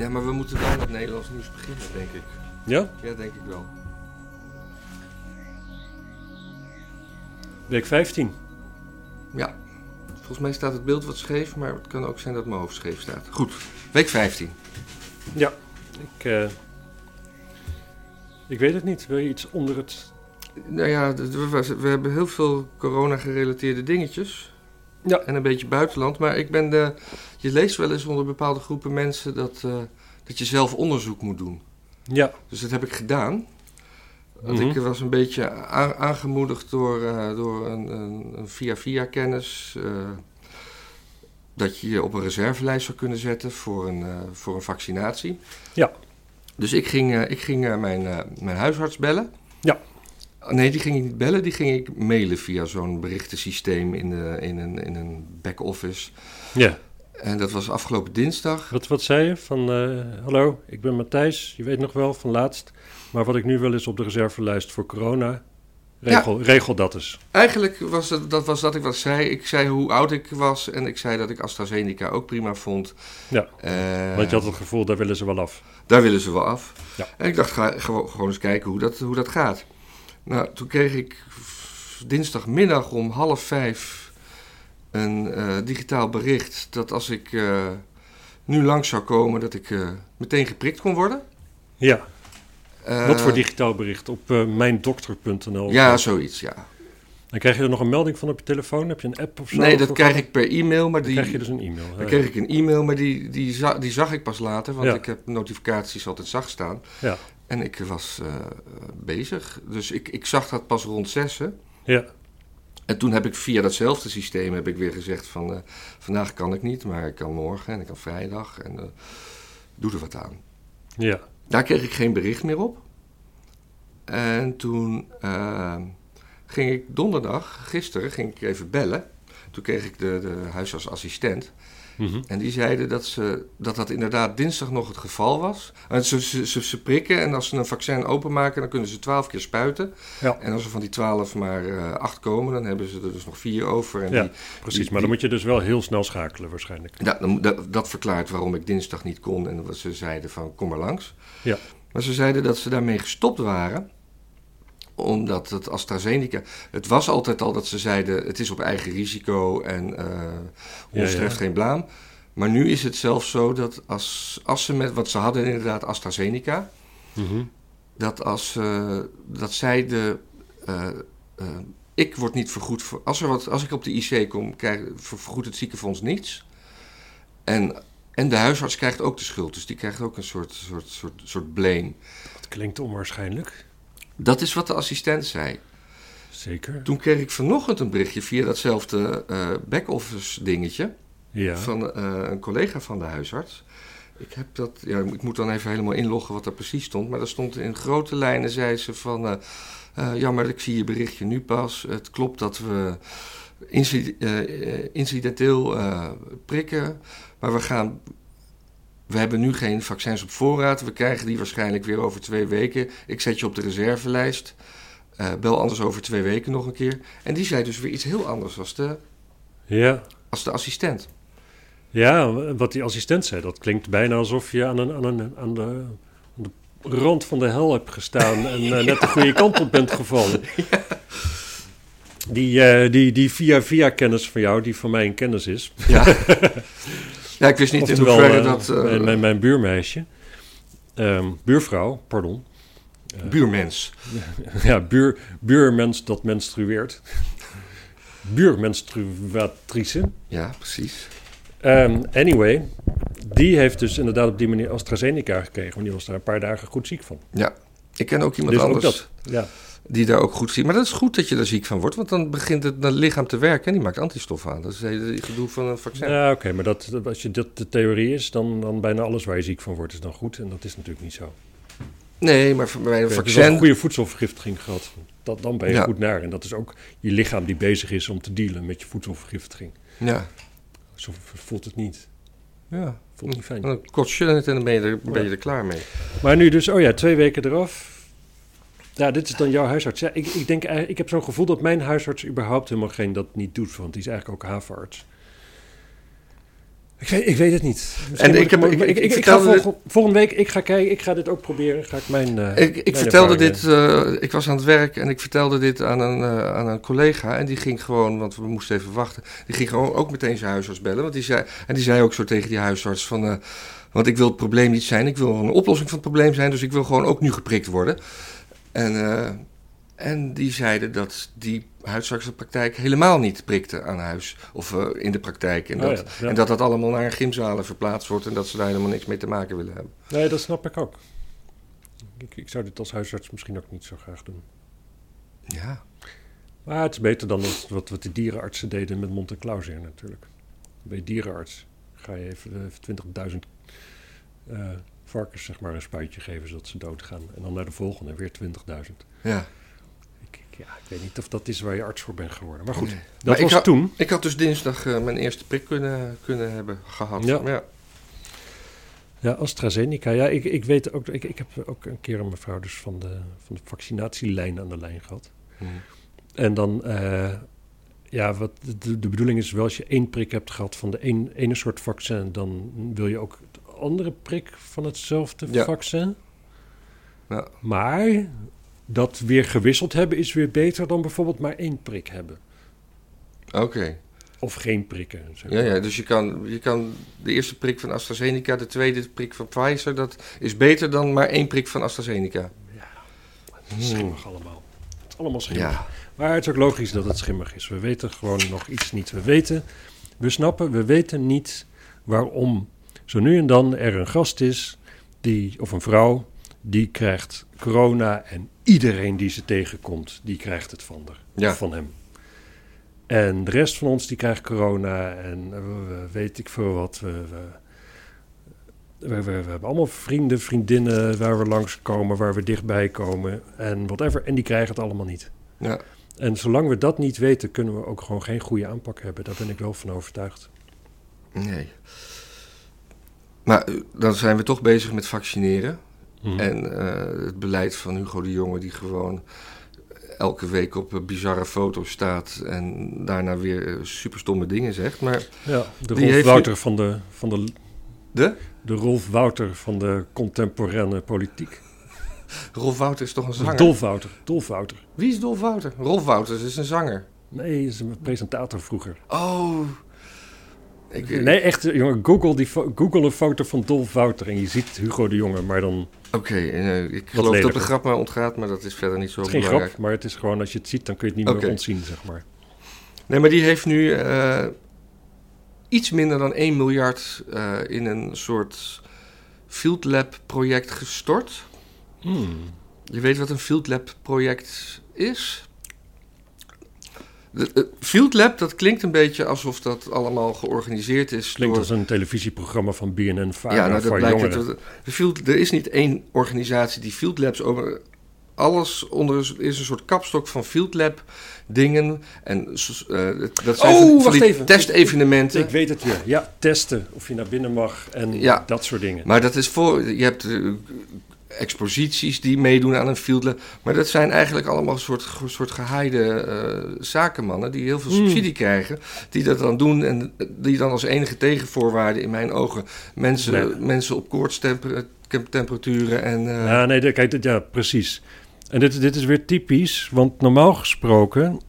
Ja, maar we moeten wel met Nederlands nieuws beginnen, denk ik. Ja? Ja, denk ik wel. Week 15. Ja. Volgens mij staat het beeld wat scheef, maar het kan ook zijn dat mijn hoofd scheef staat. Goed, week 15. Ja. Ik, eh, ik weet het niet. Wil je iets onder het... Nou ja, we, we hebben heel veel corona-gerelateerde dingetjes. Ja. En een beetje buitenland. Maar ik ben de, je leest wel eens onder bepaalde groepen mensen dat, eh, dat je zelf onderzoek moet doen. Ja. Dus dat heb ik gedaan. Want Mhm. ik was een beetje aangemoedigd door, eh, door een, een, een via-via kennis. eh, dat je je op een reservelijst zou kunnen zetten voor een, voor een vaccinatie. Ja. Dus ik ging, ik ging mijn, mijn huisarts bellen. Ja. Nee, die ging ik niet bellen, die ging ik mailen via zo'n berichtensysteem in, de, in een, in een back-office. Ja. En dat was afgelopen dinsdag. Wat, wat zei je? Van, eh, hallo, ik ben Matthijs. Je weet nog wel van laatst. Maar wat ik nu wil is op de reservelijst voor corona. Regel, regel dat eens. Eigenlijk was het, dat was dat ik wat zei. Ik zei hoe oud ik was en ik zei dat ik AstraZeneca ook prima vond. Ja. Eh, Want je had het gevoel, daar willen ze wel af. Daar willen ze wel af. Ja. En ik dacht, ga, gewoon, gewoon eens kijken hoe dat, hoe dat gaat. Nou, toen kreeg ik dinsdagmiddag om half vijf een eh, digitaal bericht dat als ik eh, nu langs zou komen, dat ik eh, meteen geprikt kon worden. Ja. Wat voor digitaal bericht? Op mijndokter.nl? Ja, zoiets, ja. Dan krijg je er nog een melding van op je telefoon? Heb je een app of zo? Nee, dat krijg ik per e-mail, maar Dan die... krijg je dus een e-mail. Dan kreeg ik een e-mail, maar die, die, za- die zag ik pas later, want Ja. ik heb notificaties altijd zacht staan. Ja. En ik was eh, bezig, dus ik, ik zag dat pas rond zessen. Ja. En toen heb ik via datzelfde systeem heb ik weer gezegd van, eh, vandaag kan ik niet, maar ik kan morgen en ik kan vrijdag en eh, doe er wat aan. Ja. Daar kreeg ik geen bericht meer op. En toen ging ik donderdag, gisteren, ging ik even bellen. Toen kreeg ik de, de huisartsassistent. Mhm. En die zeiden dat, ze, dat dat inderdaad dinsdag nog het geval was. En ze, ze, ze, ze prikken en als ze een vaccin openmaken, dan kunnen ze twaalf keer spuiten. Ja. En als er van die twaalf maar eh, acht komen, dan hebben ze er dus nog vier over. En Ja, die, Precies, die- maar dan moet je dus wel heel snel schakelen waarschijnlijk. ja, dan moet- dat, dat verklaart waarom ik dinsdag niet kon. En ze zeiden van, kom maar langs. Ja. Maar ze zeiden dat ze daarmee gestopt waren omdat het AstraZeneca... Het was altijd al dat ze zeiden, het is op eigen risico en eh ons Ja, ja. treft geen blaam. Maar nu is het zelfs zo dat als, als ze met... Want ze hadden inderdaad AstraZeneca. Mhm. Dat als eh, dat zij de... eh, eh, ik word niet vergoed voor... Als, er wat, als ik op de IC kom, krijg, ver- vergoedt het ziekenfonds niets. En, en de huisarts krijgt ook de schuld. Dus die krijgt ook een soort, soort, soort, soort blame. Dat klinkt onwaarschijnlijk. Dat is wat de assistent zei. Zeker. Toen kreeg ik vanochtend een berichtje via datzelfde eh back-office dingetje Ja. van eh, een collega van de huisarts. Ik heb dat, ja, ik moet dan even helemaal inloggen wat er precies stond. Maar er stond in grote lijnen, zei ze van, eh eh, jammer, ik zie je berichtje nu pas. Het klopt dat we inci- incidenteel prikken, maar we gaan... We hebben nu geen vaccins op voorraad. We krijgen die waarschijnlijk weer over twee weken. Ik zet je op de reservelijst. Eh, bel anders over twee weken nog een keer. En die zei dus weer iets heel anders als de, Ja. als de assistent. ja, wat die assistent zei, dat klinkt bijna alsof je aan, een, aan, een, aan, de, aan de rand van de hel hebt gestaan en eh, net de goede kant op bent gevallen. Die, eh, die, die via-via kennis van jou, die van mij een kennis is. Ja, ja ik wist niet in hoeverre eh, dat... eh, mijn, mijn, mijn buurmeisje, ehm, buurvrouw, pardon. Eh, buurmens. Ja, buur, buurmens dat menstrueert. Buurmenstruatrice. Ja, precies. Ehm, anyway, die heeft dus inderdaad op die manier AstraZeneca gekregen. Want die was daar een paar dagen goed ziek van. Ja, ik ken ook iemand dus ook anders dat. Ja, die daar ook goed ziet. Maar dat is goed dat je daar ziek van wordt, want dan begint het, lichaam te werken en die maakt antistof aan. Dat is het hele gedoe van een vaccin. ja oké, maar dat, als je dat de theorie is, dan, dan bijna alles waar je ziek van wordt is dan goed. En dat is natuurlijk niet zo. Nee, maar voor- bij een vaccin... een goede voedselvergiftiging gehad. Dat, dan ben je Ja. goed naar. En dat is ook je lichaam die bezig is om te dealen met je voedselvergiftiging. Ja, Zo voelt het niet. ja. Voelt niet fijn. Dan kost je het en dan ben je, er, ben je er klaar mee. Maar nu dus, oh ja, twee weken eraf. Ja, dit is dan jouw huisarts. Ja, ik, ik, denk, eigenlijk- ik heb zo'n gevoel dat mijn huisarts überhaupt helemaal geen dat niet doet. Want die is eigenlijk ook havenarts. Ik, weet, ik weet het niet. En ik heb- ik, ik- ik, ga volgende week, ik ga kijken, ik ga dit ook proberen. Ga ik mijn. eh, Ik, mijn vertelde dit, eh, ik was aan het werk en ik vertelde dit aan een, eh, aan een collega. En die ging gewoon, want we moesten even wachten. Die ging gewoon ook meteen zijn huisarts bellen. Want die zei, en die zei ook zo tegen die huisarts van... eh, want ik wil het probleem niet zijn, ik wil een oplossing van het probleem zijn. Dus ik wil gewoon ook nu geprikt worden. En, eh, en die zeiden dat die huisartsenpraktijk helemaal niet prikte aan huis. Of eh, in de praktijk. En Oh dat, ja, ja. en dat dat allemaal naar gymzalen verplaatst wordt. En dat ze daar helemaal niks mee te maken willen hebben. Nee, dat snap ik ook. Ik, ik zou dit als huisarts misschien ook niet zo graag doen. Ja, Maar het is beter dan wat, wat de dierenartsen deden met Monte-Clausier natuurlijk. Bij dierenarts ga je even, even 20.000 eh, varkens zeg maar een spuitje geven zodat ze doodgaan. En dan naar de volgende weer 20.000. ja. Ik, ik, ja, ik weet niet of dat is waar je arts voor bent geworden. Maar goed, Nee. dat Maar ik was had- toen. Ik had dus dinsdag eh, mijn eerste prik kunnen, kunnen hebben gehad. Ja. ja. Ja, AstraZeneca. Ja, ik, ik weet ook, ik, ik heb ook een keer een mevrouw dus van de, van de vaccinatielijn aan de lijn gehad. Hm. En dan, eh, ja, wat de, de bedoeling is wel als je één prik hebt gehad van de een, ene soort vaccin, dan wil je ook andere prik van hetzelfde Ja. vaccin. Ja. Maar dat weer gewisseld hebben is weer beter dan bijvoorbeeld maar één prik hebben. Oké. Of geen prikken. Zeg Ja, maar. ja, dus je kan, je kan de eerste prik van AstraZeneca, de tweede prik van Pfizer, dat is beter dan maar één prik van AstraZeneca. Het is schimmig allemaal. Het is allemaal schimmig. Ja, Maar het is ook logisch dat het schimmig is. We weten gewoon nog iets niet. We weten, we snappen, we weten niet waarom zo nu en dan er een gast is, die, of een vrouw, die krijgt corona en iedereen die ze tegenkomt, die krijgt het van, Ja. van hem. En de rest van ons die krijgt corona en we- weet ik veel wat. We, we, we, we- we hebben allemaal vrienden, vriendinnen waar we langskomen, waar we dichtbij komen en whatever. En die krijgen het allemaal niet. ja. En zolang we dat niet weten, kunnen we ook gewoon geen goede aanpak hebben. Daar ben ik wel van overtuigd. nee. Maar eh, dan zijn we toch bezig met vaccineren. Mhm. En eh, het beleid van Hugo de Jonge, die gewoon elke week op eh, bizarre foto's staat en daarna weer eh, superstomme dingen zegt. Maar ja, de Rolf heeft Wouter van de, van de, de? de Rolf Wouter van de contemporaine politiek. Rolf Wouter is toch een zanger? Dolf Wouter. Dolf Wouter. Wie is Dolf Wouter? Rolf Wouters is een zanger. Nee, is een presentator vroeger. Oh. Ik, Nee, echt, eh, jongen, Google, die Google een foto van Dolf Wouter en je ziet Hugo de Jonge, maar dan... Oké, eh, ik geloof dat de grap mij ontgaat, maar dat is verder niet zo Het is geen belangrijk. grap, maar het is gewoon, als je het ziet, dan kun je het niet meer ontzien, zeg maar. Nee, maar die heeft nu eh, iets minder dan 1 miljard eh, in een soort Field Lab project gestort. Hmm. Je weet wat een Field Lab project is? Eh, Field Lab, dat klinkt een beetje alsof dat allemaal georganiseerd is Klinkt door... als een televisieprogramma van BNN Vara ja, nou, dat blijkt jongeren. De Field, er is niet één organisatie die Field Labs over. Alles onder is een soort kapstok van Field Lab dingen. En eh, dat zijn Oh, van, van wacht die even. testevenementen. Ik weet het weer. Ja, testen of je naar binnen mag en Ja. dat soort dingen. Maar dat is voor. Je hebt eh, exposities die meedoen aan een Field. Maar dat zijn eigenlijk allemaal een soort, soort gehaaide eh, zakenmannen. die heel veel Hmm. subsidie krijgen. Die dat dan doen. En die dan als enige tegenvoorwaarde in mijn ogen. mensen, Nee. mensen op koortstemperaturen en. eh, Ja, nee, kijk, ja, precies. En dit, dit is weer typisch, want normaal gesproken...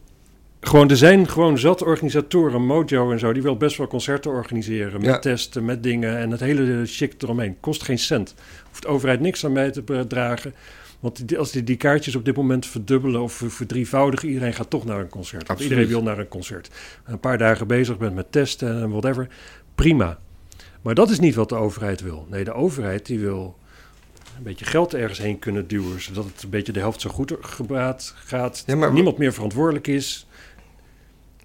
Gewoon, er zijn gewoon zat organisatoren, Mojo en zo... die wil best wel concerten organiseren met Ja. testen, met dingen... en het hele chic eromheen. Kost geen cent. Hoeft de overheid niks aan bij te dragen. Want als die, die kaartjes op dit moment verdubbelen of ver- verdrievoudigen... iedereen gaat toch naar een concert. Want iedereen wil naar een concert. Een paar dagen bezig bent met testen en whatever. Prima. Maar dat is niet wat de overheid wil. Nee, de overheid die wil een beetje geld ergens heen kunnen duwen, zodat het een beetje de helft zo goed gebaat gaat. Ja, maar- Niemand meer verantwoordelijk is.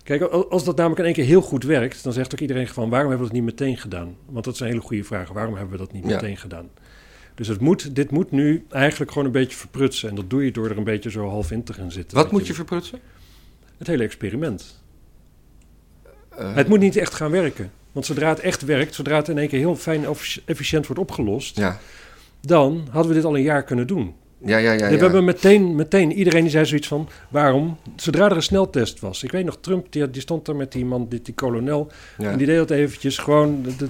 Kijk, al- als dat namelijk in één keer heel goed werkt, dan zegt ook iedereen van waarom hebben we dat niet meteen gedaan? Want dat is een hele goede vraag. Waarom hebben we dat niet Ja. meteen gedaan? Dus het moet, dit moet nu eigenlijk gewoon een beetje verprutsen. En dat doe je door er een beetje zo half in te gaan zitten. wat moet je verprutsen? Het hele experiment. Eh, Het moet niet echt gaan werken. Want zodra het echt werkt, zodra het in één keer heel fijn en efficiënt wordt opgelost, ja. dan hadden we dit al een jaar kunnen doen. Ja, ja, ja. we ja. hebben meteen, meteen, iedereen die zei zoiets van, waarom? Zodra er een sneltest was. Ik weet nog, Trump, die, die stond daar met die man, die, die kolonel. Ja. En die deed dat eventjes gewoon, de- de-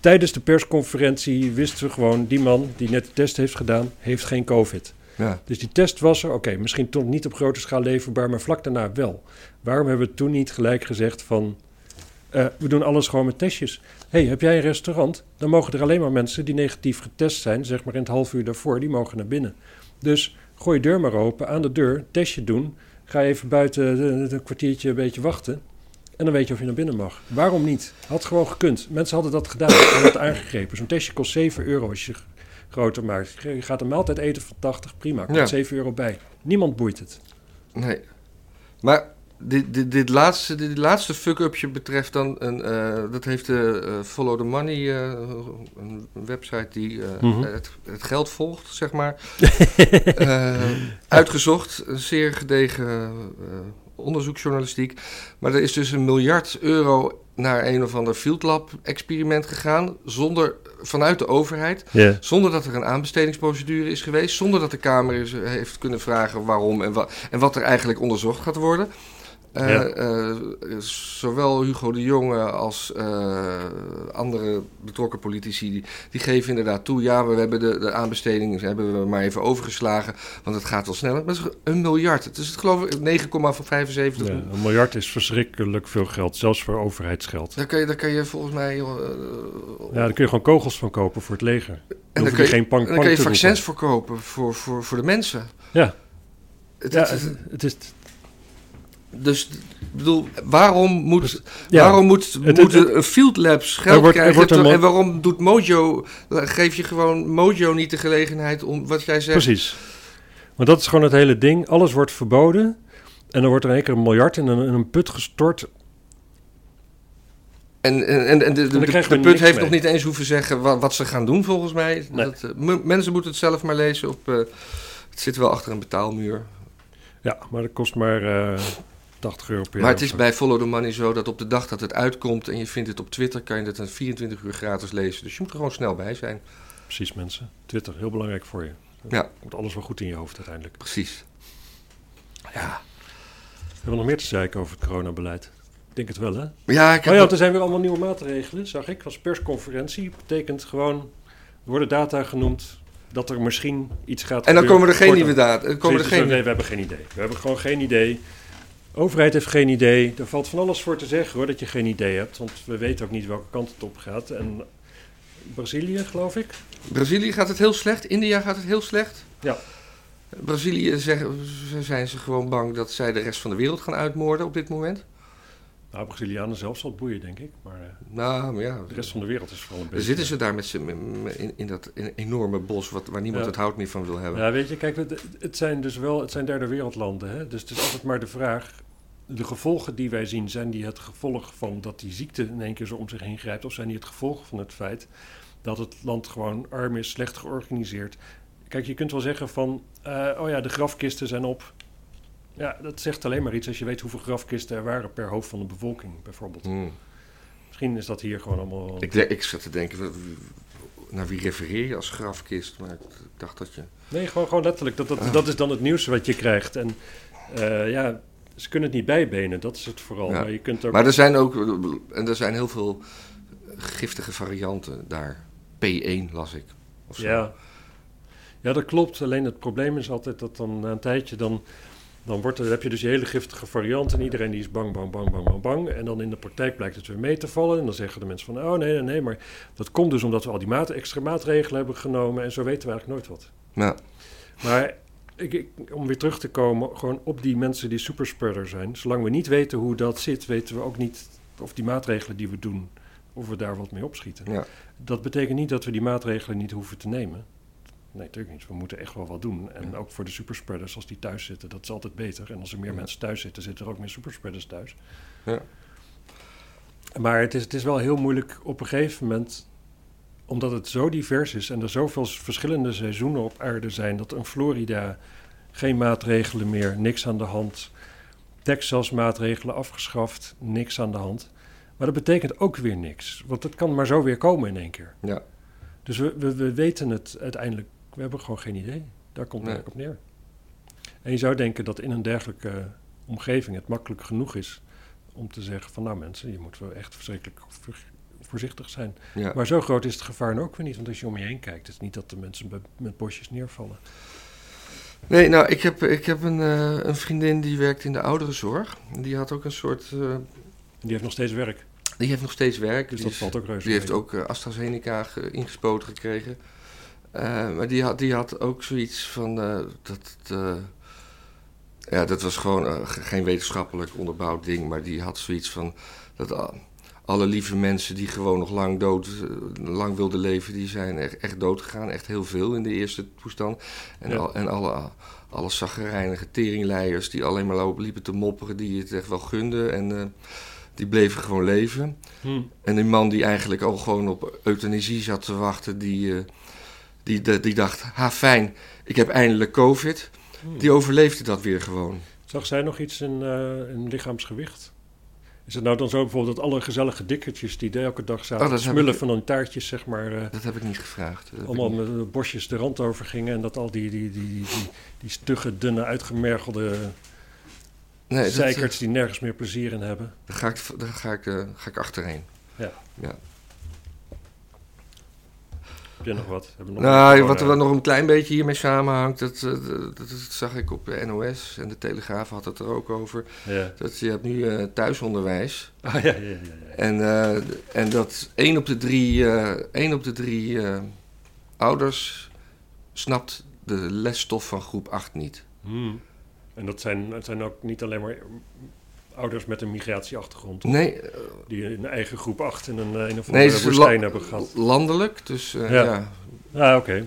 tijdens de persconferentie wisten we gewoon... die man die net de test heeft gedaan, heeft geen covid. Ja. Dus die test was er, oké, misschien toch niet op grote schaal leverbaar... maar vlak daarna wel. Waarom hebben we toen niet gelijk gezegd van... eh, we doen alles gewoon met testjes. Hey, heb jij een restaurant? Dan mogen er alleen maar mensen die negatief getest zijn... zeg maar in het half uur daarvoor, die mogen naar binnen. Dus gooi je deur maar open, aan de deur, testje doen... ga even buiten een kwartiertje een beetje wachten... En dan weet je of je naar binnen mag. Waarom niet? Had gewoon gekund. Mensen hadden dat gedaan. Hadden dat aangegrepen. Zo'n testje kost 7 euro als je groter maakt. Je gaat een maaltijd eten van 80, prima. Komt Ja. 7 euro bij. Niemand boeit het. Nee. Maar dit, dit, dit laatste, dit laatste fuck-upje betreft dan... Een, eh, dat heeft de eh, Follow the Money, eh, een website die eh, Mhm. het, het geld volgt, zeg maar. Eh, uitgezocht. Een zeer gedegen eh, onderzoeksjournalistiek. Maar er is dus een miljard euro naar een of ander field lab experiment gegaan... Zonder, vanuit de overheid... Zonder dat er een aanbestedingsprocedure is geweest. Zonder dat de Kamer is, heeft kunnen vragen waarom en, wa en wat er eigenlijk onderzocht gaat worden. Eh, Ja. eh, zowel Hugo de Jonge als eh, andere betrokken politici, die, die geven inderdaad toe... ja, we hebben de, de aanbesteding hebben we maar even overgeslagen, want het gaat wel sneller. Maar het is een miljard. Het is het geloof ik 9,75 Ja, een miljard is verschrikkelijk veel geld. Zelfs voor overheidsgeld. Daar kan, je, daar kan je volgens mij... eh, Ja, daar kun je gewoon kogels van kopen voor het leger. Dan en daar kan je, geen pang, dan kan je vaccins voor kopen voor, voor, voor de mensen. Ja, Het, ja het- het, het is... Dus ik bedoel, waarom moet, Ja, waarom moet, het- moeten het- een Field Labs geld wordt- krijgen? een ter- en waarom doet Mojo, geef je gewoon Mojo niet de gelegenheid om wat jij zegt? Precies. Maar dat is gewoon het hele ding. Alles wordt verboden. En dan wordt er in één keer een miljard in een, in een put gestort. En, en, en, de, de, de, put heeft mee. nog niet eens hoeven zeggen wat, wat ze gaan doen volgens mij. Nee. Dat, eh, mensen moeten het zelf maar lezen. Op, eh, het zit wel achter een betaalmuur. Ja, maar dat kost maar eh 80 euro per jaar. Maar het is bij Follow the Money zo dat op de dag dat het uitkomt en je vindt het op Twitter, kan je het een 24 uur gratis lezen. Dus je moet er gewoon snel bij zijn. Precies, mensen. Twitter, heel belangrijk voor je. Ja. Komt alles wel goed in je hoofd uiteindelijk. Precies. Ja. Hebben we nog meer te zeiken over het coronabeleid? Ik denk het wel, hè? Ja, ik Oh heb ja, dat- er zijn weer allemaal nieuwe maatregelen, zag ik. Was persconferentie. Betekent gewoon, er worden data genoemd dat er misschien iets gaat En dan gebeuren. komen er geen nieuwe data. Komen er Precies, geen... nee, we hebben geen idee. We hebben gewoon geen idee. De overheid heeft geen idee. Er valt van alles voor te zeggen hoor, dat je geen idee hebt. Want we weten ook niet welke kant het op gaat. En Brazilië, geloof ik. Brazilië gaat het heel slecht. India gaat het heel slecht. Ja. Brazilië zeggen, zijn ze gewoon bang dat zij de rest van de wereld gaan uitmoorden op dit moment. Nou, Brazilianen zelf zal het boeien, denk ik. Maar eh, Nou, maar ja. de rest van de wereld is vooral een beetje... zitten ze daar met z'n in, in dat enorme bos wat, waar niemand Ja. het hout meer van wil hebben. Ja, weet je, kijk, het, het zijn dus wel, het zijn derde wereldlanden. Hè? Dus het is altijd maar de vraag, de gevolgen die wij zien, zijn die het gevolg van dat die ziekte in één keer zo om zich heen grijpt? Of zijn die het gevolg van het feit dat het land gewoon arm is, slecht georganiseerd? Kijk, je kunt wel zeggen van, eh, oh ja, de grafkisten zijn op. Ja, dat zegt alleen maar iets als je weet hoeveel grafkisten er waren per hoofd van de bevolking, bijvoorbeeld. Hmm. Misschien is dat hier gewoon allemaal... Ik, ik zat te denken, naar wie refereer je als grafkist? Maar ik dacht dat je... Nee, gewoon, gewoon letterlijk. Dat, dat, dat is dan het nieuws wat je krijgt. En eh, ja, ze kunnen het niet bijbenen, dat is het vooral. Ja. Maar je kunt ook... Maar er zijn ook, en er zijn heel veel giftige varianten daar. P1 las ik. Of zo. ja. ja, dat klopt. Alleen het probleem is altijd dat dan na een tijdje dan... Dan wordt er, heb je dus die hele giftige variant en iedereen die is bang, bang, bang, bang, bang, bang. En dan in de praktijk blijkt het weer mee te vallen. En dan zeggen de mensen van, oh nee, nee, nee, maar dat komt dus omdat we al die maat, extra maatregelen hebben genomen. En zo weten we eigenlijk nooit wat. Ja. Maar ik, ik- om weer terug te komen, gewoon op die mensen die superspreader zijn. Zolang we niet weten hoe dat zit, weten we ook niet of die maatregelen die we doen, of we daar wat mee opschieten. Ja. Dat betekent niet dat we die maatregelen niet hoeven te nemen. Nee, natuurlijk niet. We moeten echt wel wat doen. En ook voor de superspreaders, als die thuis zitten, dat is altijd beter. En als er meer Ja. mensen thuis zitten, zitten er ook meer superspreaders thuis. Ja. Maar het is, het is wel heel moeilijk op een gegeven moment, omdat het zo divers is en er zoveel verschillende seizoenen op aarde zijn, dat een Florida geen maatregelen meer, niks aan de hand. Texas maatregelen afgeschaft, niks aan de hand. Maar dat betekent ook weer niks, want het kan maar zo weer komen in één keer. Ja. Dus we, we, we weten het uiteindelijk, we hebben gewoon geen idee. Daar komt het Nee. eigenlijk op neer. En je zou denken dat in een dergelijke omgeving het makkelijk genoeg is om te zeggen van nou mensen, je moet wel echt verschrikkelijk ver- voorzichtig zijn. Ja. Maar zo groot is het gevaar ook weer niet. Want als je om je heen kijkt, is het niet dat de mensen met bosjes neervallen. Nee, nou, ik heb, ik heb een, eh, een vriendin die werkt in de ouderenzorg. Die had ook een soort... eh, Die heeft nog steeds werk. die heeft nog steeds werk. Dus die dat is- valt ook reuze Die heeft ook eh, AstraZeneca ge- ingespoten gekregen. Eh, maar die had, die had ook zoiets van eh, dat. eh, ja, dat was gewoon ge- geen wetenschappelijk onderbouwd ding. Maar die had zoiets van dat alle lieve mensen die gewoon nog lang dood, lang wilden leven, die zijn echt, echt dood gegaan. Echt heel veel in de eerste toestand. En, Ja. al, en alle, alle zaggerijnige teringleiers die alleen maar liepen te mopperen, die het echt wel gunden. En die bleven gewoon leven. Hm. En die man die eigenlijk al gewoon op euthanasie zat te wachten, die, die, die, die dacht, ha fijn, ik heb eindelijk covid. Die overleefde dat weer gewoon. Zag zij nog iets in, eh, in lichaamsgewicht? Is het nou dan zo bijvoorbeeld dat alle gezellige dikkertjes die elke dag zaten Oh, smullen ik- van een taartjes, zeg maar, eh, Dat heb ik niet gevraagd. Allemaal met bosjes de rand over gingen en dat al die, die, die, die, die, die stugge, dunne, uitgemergelde nee, zeikerts die nergens meer plezier in hebben. daar ga ik, daar ga ik, eh, ga ik achterheen. Ja. ja. Heb je nog wat? Nog Nou, wat wat er wel nog een klein beetje hiermee samenhangt, dat, eh, dat, dat zag ik op de NOS en de Telegraaf had het er ook over. Ja. Dat je hebt nu eh, thuisonderwijs. Ah, ja, ja, ja, ja. En, eh, en dat één op de drie, eh, één op de drie eh, ouders snapt de lesstof van groep 8 niet. Hmm. En dat zijn, het zijn ook niet alleen maar ouders met een migratieachtergrond, toch? Nee, eh, die een eigen groep 8 in een, een of nee andere woestijn la- hebben gehad. landelijk. Dus eh, Ja. ja. Ah, oké.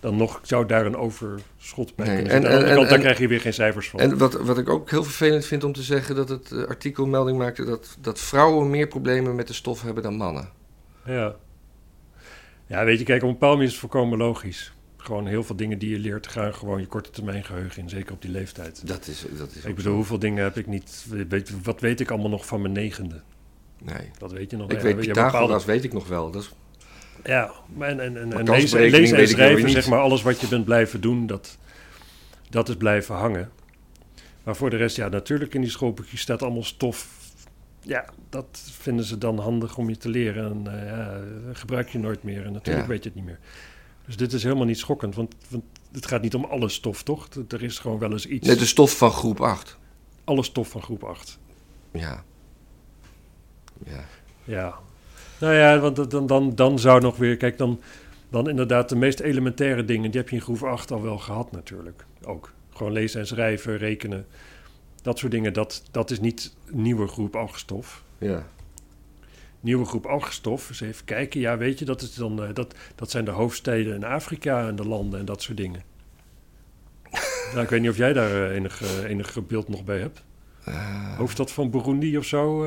Dan nog zou daar een overschot bij Nee, kunnen en-. Aan de andere en- kant, daar en- krijg je weer geen cijfers van. En wat, wat ik ook heel vervelend vind om te zeggen, dat het eh, artikel melding maakte dat, dat vrouwen meer problemen met de stof hebben dan mannen. Ja. ja, weet je, kijk, op een bepaald moment is het volkomen logisch. Gewoon heel veel dingen die je leert gaan gewoon je korte termijn geheugen in, zeker op die leeftijd. Dat is, dat is Ik bedoel, hoeveel dingen heb ik niet... Weet, wat weet ik allemaal nog van mijn negende? Nee. Dat weet je nog Ik Ja, weet Pythagoras, bepaalde- weet ik nog wel. Dat is, Ja, maar en, en, en, Maar en kansberekening lezen, lezen en schrijven, zeg maar, alles wat je bent blijven doen, dat, dat is blijven hangen. Maar voor de rest, ja, natuurlijk in die schoolboekjes staat allemaal stof. Ja, dat vinden ze dan handig om je te leren. En eh, ja, gebruik je nooit meer. En natuurlijk Ja. weet je het niet meer. Dus dit is helemaal niet schokkend, want, want het gaat niet om alle stof, toch? Er- is gewoon wel eens iets. nee, de stof van groep 8. Alle stof van groep 8. Ja. Ja. Ja. Nou ja, want dan, dan, dan zou nog weer... Kijk, dan, dan inderdaad de meest elementaire dingen... die heb je in groep 8 al wel gehad natuurlijk. Ook. Gewoon lezen en schrijven, rekenen. Dat soort dingen, dat, dat is niet nieuwe groep algestof. Ja. Nieuwe groep algestof, eens even kijken. Ja, weet je, dat, is dan, eh, dat, dat zijn de hoofdsteden in Afrika en de landen en dat soort dingen. nou, ik weet niet of jij daar eh, enig, eh, enig beeld nog bij hebt. Eh, Hoofdstad van Burundi of zo?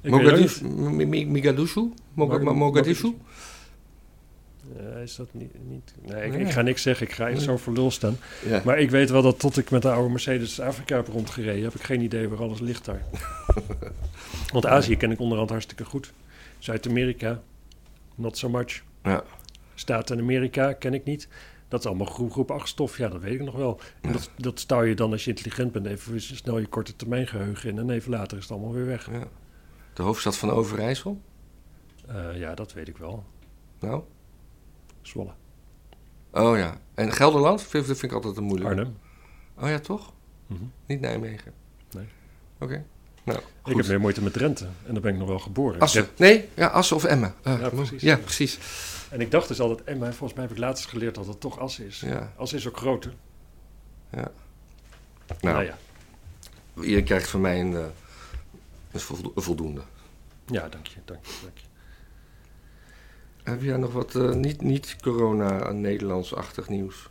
het Mogadishu? Mogadishu? Eh, is dat niet... niet nee, ik, Nee. ik ga niks zeggen. Ik ga Nee. zo voor lul staan. Ja. Maar ik weet wel dat tot ik met de oude Mercedes Afrika heb rondgereden... heb ik geen idee waar alles ligt daar. Want Azië ken ik onderhand hartstikke goed. Zuid-Amerika, not so much. Ja. Staten in Amerika ken ik niet. Dat is allemaal groep, groep 8 stof. Ja, dat weet ik nog wel. En Ja. dat, dat stouw je dan als je intelligent bent... even snel je korte termijn geheugen in... en even later is het allemaal weer weg. Ja. De hoofdstad van Overijssel? Eh, ja, dat weet ik wel. Nou? Zwolle. Oh ja. En Gelderland? Vind, dat vind ik altijd een moeilijk. Arnhem. Oh ja, toch? Mhm. Niet Nijmegen? Nee. Oké. Nou, Ik heb meer moeite met Drenthe. En daar ben ik nog wel geboren. Assen. heb- Nee, ja, Assen of Emmen. Eh, Ja, precies. Ja, precies. En ik dacht dus altijd, en maar volgens mij heb ik laatst geleerd dat het toch Assen is. Ja. Assen is ook groter. Nou, Nou, ja. je krijgt van mij een, eh, een voldoende. Ja, dank je, dank je, dank je. Heb jij nog wat eh, niet, niet corona-Nederlands-achtig nieuws?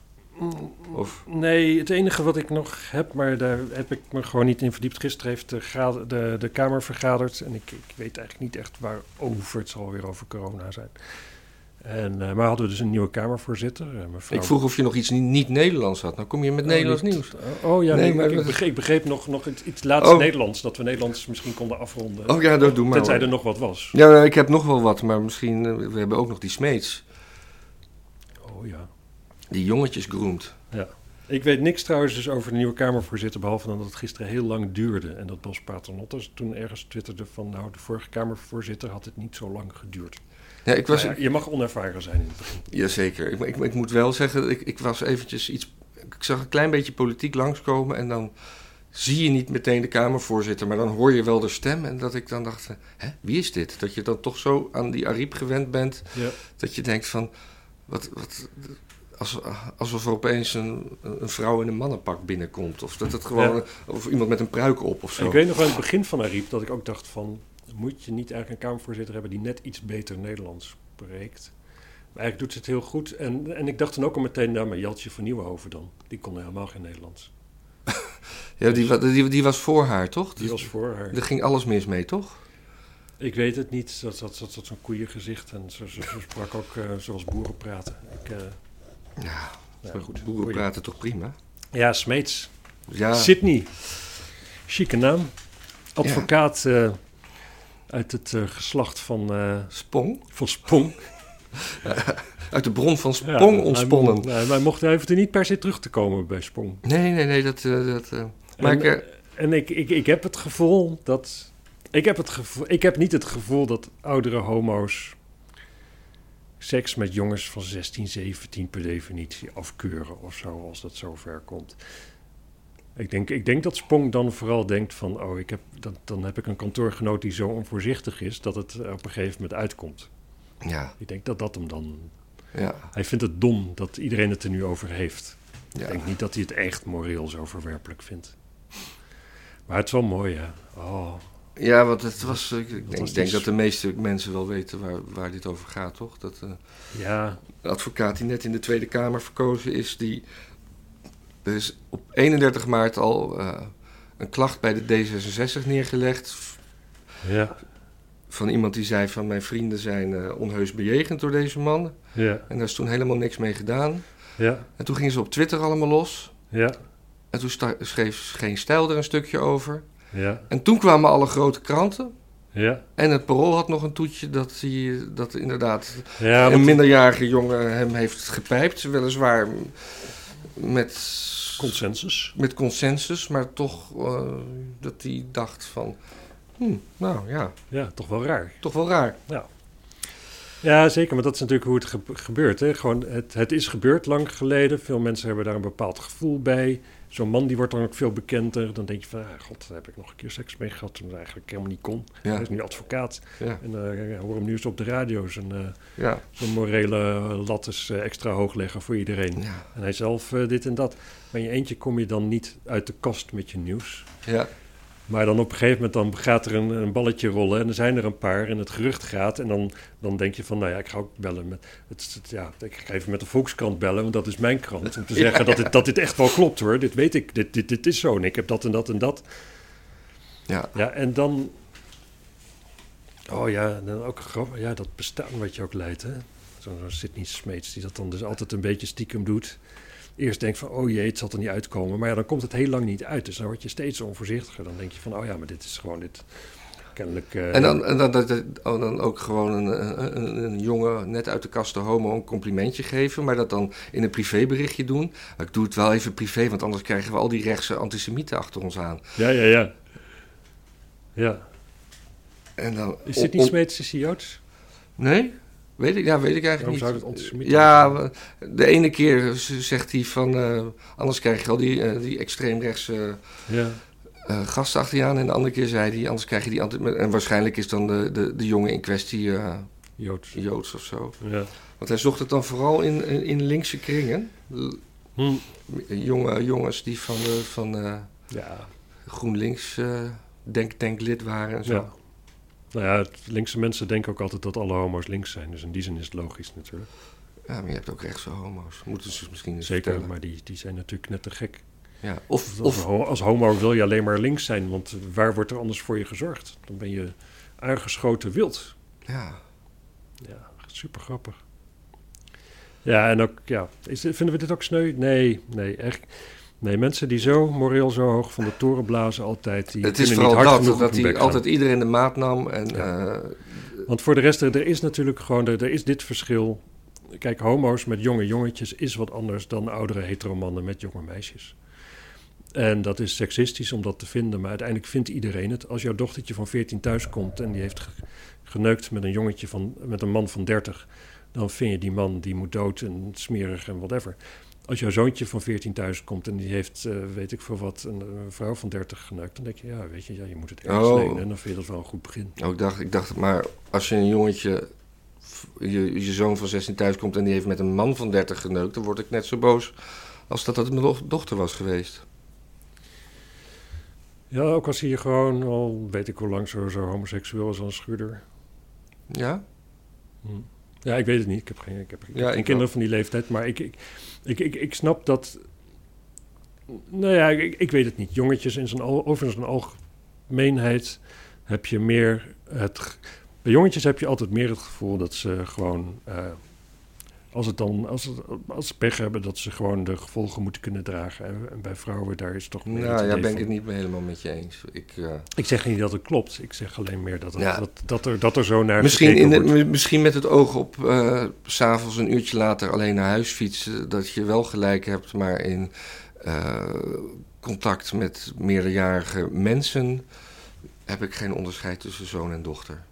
Of, Nee, het enige wat ik nog heb, maar daar heb ik me gewoon niet in verdiept. Gisteren heeft de, de, de Kamer vergaderd en ik, ik weet eigenlijk niet echt waarover. Het zal weer over corona zijn. En, eh, maar hadden we dus een nieuwe Kamervoorzitter, eh, mevrouw... ik vroeg of je nog iets niet, niet Nederlands had. Nou kom je met Oh, Nederlands niet- nieuws. Oh, oh ja, Nee, nee, maar ik, begreep, ik begreep nog, nog iets, iets laatst Oh. Nederlands. Dat we Nederlands misschien konden afronden. Oh ja, dat doe maar. tenzij hoor. er nog wat was. Ja, nou, ik heb nog wel wat, maar misschien... eh, we hebben ook nog die Smeets. Oh ja. Die jongetjes groemt. Ja. Ik weet niks trouwens dus over de nieuwe Kamervoorzitter, behalve dan dat het gisteren heel lang duurde. En dat Bos Paternotte toen ergens twitterde van, nou, de vorige Kamervoorzitter had het niet zo lang geduurd. Ja, ik was, ja, je mag onervaren zijn in het begin. Jazeker. Ik, ik, ik moet wel zeggen, ik, ik was eventjes iets... Ik zag een klein beetje politiek langskomen en dan zie je niet meteen de Kamervoorzitter, maar dan hoor je wel de stem. En dat ik dan dacht, hè, wie is dit? Dat je dan toch zo aan die Ariep gewend bent, Ja. dat je denkt van... Wat, wat, als, alsof er opeens een, een vrouw in een mannenpak binnenkomt. Of dat het gewoon... Ja. Of iemand met een pruik op of En zo. ik weet nog in het begin van Ariep dat ik ook dacht van... moet je niet eigenlijk een Kamervoorzitter hebben die net iets beter Nederlands spreekt? Maar eigenlijk doet ze het heel goed. En, en ik dacht dan ook al meteen, nou, maar Jeltje van Nieuwenhoven dan. Die kon helemaal geen Nederlands. Ja, die, die, die was voor haar, toch? Die was voor haar. Er ging alles mis mee, toch? Ik weet het niet. Dat dat, dat, dat zo'n koeiengezicht. En ze, ze, ze sprak ook eh, zoals boeren praten. Ik, eh, Ja, ja, goed. boeren praten toch prima? Ja, Smeets. Ja, Sydney. Chique naam. Advocaat eh, uit het eh, geslacht van, eh, Spong. van Spong. Uit de bron van Ja, Spong hij ontsponnen. mo- Hij, hij mocht, hij hoefde niet per se terug te komen bij Spong. Nee, nee, nee, dat... eh, dat maar en, ik, en ik, ik, ik heb het gevoel dat... Ik heb, het gevoel, ik heb niet het gevoel dat oudere homo's seks met jongens van 16, 17 per definitie afkeuren of zo, als dat zover komt. Ik denk, ik denk dat Spong dan vooral denkt van, oh, ik heb, dan, dan heb ik een kantoorgenoot die zo onvoorzichtig is dat het er op een gegeven moment uitkomt. ja, Ik denk dat dat hem dan... ja, Hij vindt het dom dat iedereen het er nu over heeft. Ik denk niet dat hij het echt moreel zo verwerpelijk vindt. Maar het is wel mooi, hè? Oh, Ja, want het was... Ik, denk, was denk dat de meeste mensen wel weten waar, waar dit over gaat, toch? Dat eh, ja, de advocaat die net in de Tweede Kamer verkozen is, die... Er is op 31 maart al eh, een klacht bij de D66 neergelegd... ja, van iemand die zei van mijn vrienden zijn eh, onheus bejegend door deze man. ja, En daar is toen helemaal niks mee gedaan. ja, En toen gingen ze op Twitter allemaal los. ja, En toen schreef Geen Stijl er een stukje over. ja, En toen kwamen alle grote kranten. ja. En het Parool had nog een toetje dat, hij, dat inderdaad Ja, een minderjarige jongen hem heeft gepijpt. Weliswaar met, consensus. met consensus, maar toch eh, dat hij dacht van... hm, nou ja, Ja, toch wel raar. toch wel raar. Ja, zeker, maar dat is natuurlijk hoe het ge- gebeurt. Hè? Gewoon, het, het is gebeurd lang geleden. Veel mensen hebben daar een bepaald gevoel bij. Zo'n man die wordt dan ook veel bekender. Dan denk je van, ah, god, daar heb ik nog een keer seks mee gehad... toen het eigenlijk helemaal niet kon. Hij is nu advocaat. ja, En ik hoor hem nu eens op de radio zijn, eh, ja, zijn morele lat eh, extra hoog leggen voor iedereen. En hij zelf dit en dat. Maar in je eentje kom je dan niet uit de kast met je nieuws. ja. Maar dan op een gegeven moment dan gaat er een, een balletje rollen en er zijn er een paar en het gerucht gaat. En dan, dan denk je van, nou ja, ik ga ook bellen met, het, het- ja, ik ga even met de Volkskrant bellen, want dat is mijn krant. Om te zeggen dat, dit, dat dit echt wel klopt hoor, dit weet ik, dit, dit, dit is zo en ik heb dat en dat en dat. ja. Ja, en dan, oh ja, dan ook ja, dat bestaan wat je ook leidt hè. Zo'n zo Sidney Smeets die dat dan dus altijd een beetje stiekem doet. Eerst denkt van, oh jee, het zal er niet uitkomen. Maar ja, dan komt het heel lang niet uit. Dus dan word je steeds onvoorzichtiger. Dan denk je van, oh ja, maar dit is gewoon dit. Kennelijk... eh, En dan, en dan, dat- oh, dan ook gewoon een, een, een, jongen net uit de kast de homo een complimentje geven, maar dat dan in een privéberichtje doen. Ik doe het wel even privé, want anders krijgen we al die rechtse antisemieten achter ons aan. Ja, ja, ja. Ja. En dan, Is dit niet on- Smeets, is hij Joods? Nee? Weet ik, ja, weet ik eigenlijk niet. zou antisemiet Ja, de ene keer zegt hij van, eh, anders krijg je al die, eh, die extreemrechtse Ja. eh gasten achter je aan. En de andere keer zei hij, anders krijg je die... anti- En waarschijnlijk is dan de, de, de jongen in kwestie Joods. Joods of zo. Ja. Want hij zocht het dan vooral in, in, in linkse kringen. Hm. Jonge jongens die van, van Ja. GroenLinks denktanklid waren en zo. ja. Nou ja, linkse mensen denken ook altijd dat alle homo's links zijn. Dus in die zin is het logisch natuurlijk. Ja, maar je hebt ook rechtse homo's. Moeten ze misschien eens Zeker, vertellen. maar die, die zijn natuurlijk net te gek. Ja. Of, Als, of, ho- als homo wil je alleen maar links zijn, want waar wordt er anders voor je gezorgd? Dan ben je aangeschoten wild. ja. Ja, super grappig. Ja, en ook, ja, is, vinden we dit ook sneu? Nee, nee, echt. Nee, mensen die zo moreel zo hoog van de toren blazen altijd, die het is niet vooral hard dat, hij altijd iedereen de maat nam. En, Ja. eh, Want voor de rest, er is natuurlijk gewoon, er, er is dit verschil. kijk, homo's met jonge jongetjes is wat anders dan oudere heteromannen met jonge meisjes. En dat is seksistisch om dat te vinden, maar uiteindelijk vindt iedereen het. Als jouw dochtertje van 14 thuis komt en die heeft ge- geneukt met een jongetje van, met een man van 30, dan vind je die man die moet dood en smerig en whatever. Als jouw zoontje van 14 thuis komt en die heeft, eh, weet ik veel wat, een, een vrouw van 30 geneukt, dan denk je, ja, weet je, ja, je moet het ergens Oh. lenen en dan vind je dat wel een goed begin. Oh, ik, dacht, ik dacht, maar als je een jongetje, je, je zoon van 16 thuis komt en die heeft met een man van 30 geneukt, dan word ik net zo boos als dat het mijn do- dochter was geweest. Ja, ook als hij gewoon al, weet ik hoe lang, zo, zo homoseksueel is als een schuurder. Ja? Hm. Ja, ik weet het niet. Ik heb geen, ik heb, ik heb Ja, geen kinderen van die leeftijd. Maar ik, ik, ik, ik, ik snap dat... Nou ja, ik, ik weet het niet. Jongetjes in zijn, over zijn algemeenheid heb je meer het... Bij jongetjes heb je altijd meer het gevoel dat ze gewoon... eh, als, het dan, als, het, als ze pech hebben, dat ze gewoon de gevolgen moeten kunnen dragen. En, bij vrouwen, daar is toch meer Nou ja, ben ik het niet helemaal met je eens. Ik, eh, Ik zeg niet dat het klopt. Ik zeg alleen meer dat, het, Ja. dat, dat, er, dat er zo naar misschien, in de, misschien met het oog op eh, s s'avonds een uurtje later alleen naar huis fietsen, dat je wel gelijk hebt, maar in eh, contact met meerderjarige mensen heb ik geen onderscheid tussen zoon en dochter.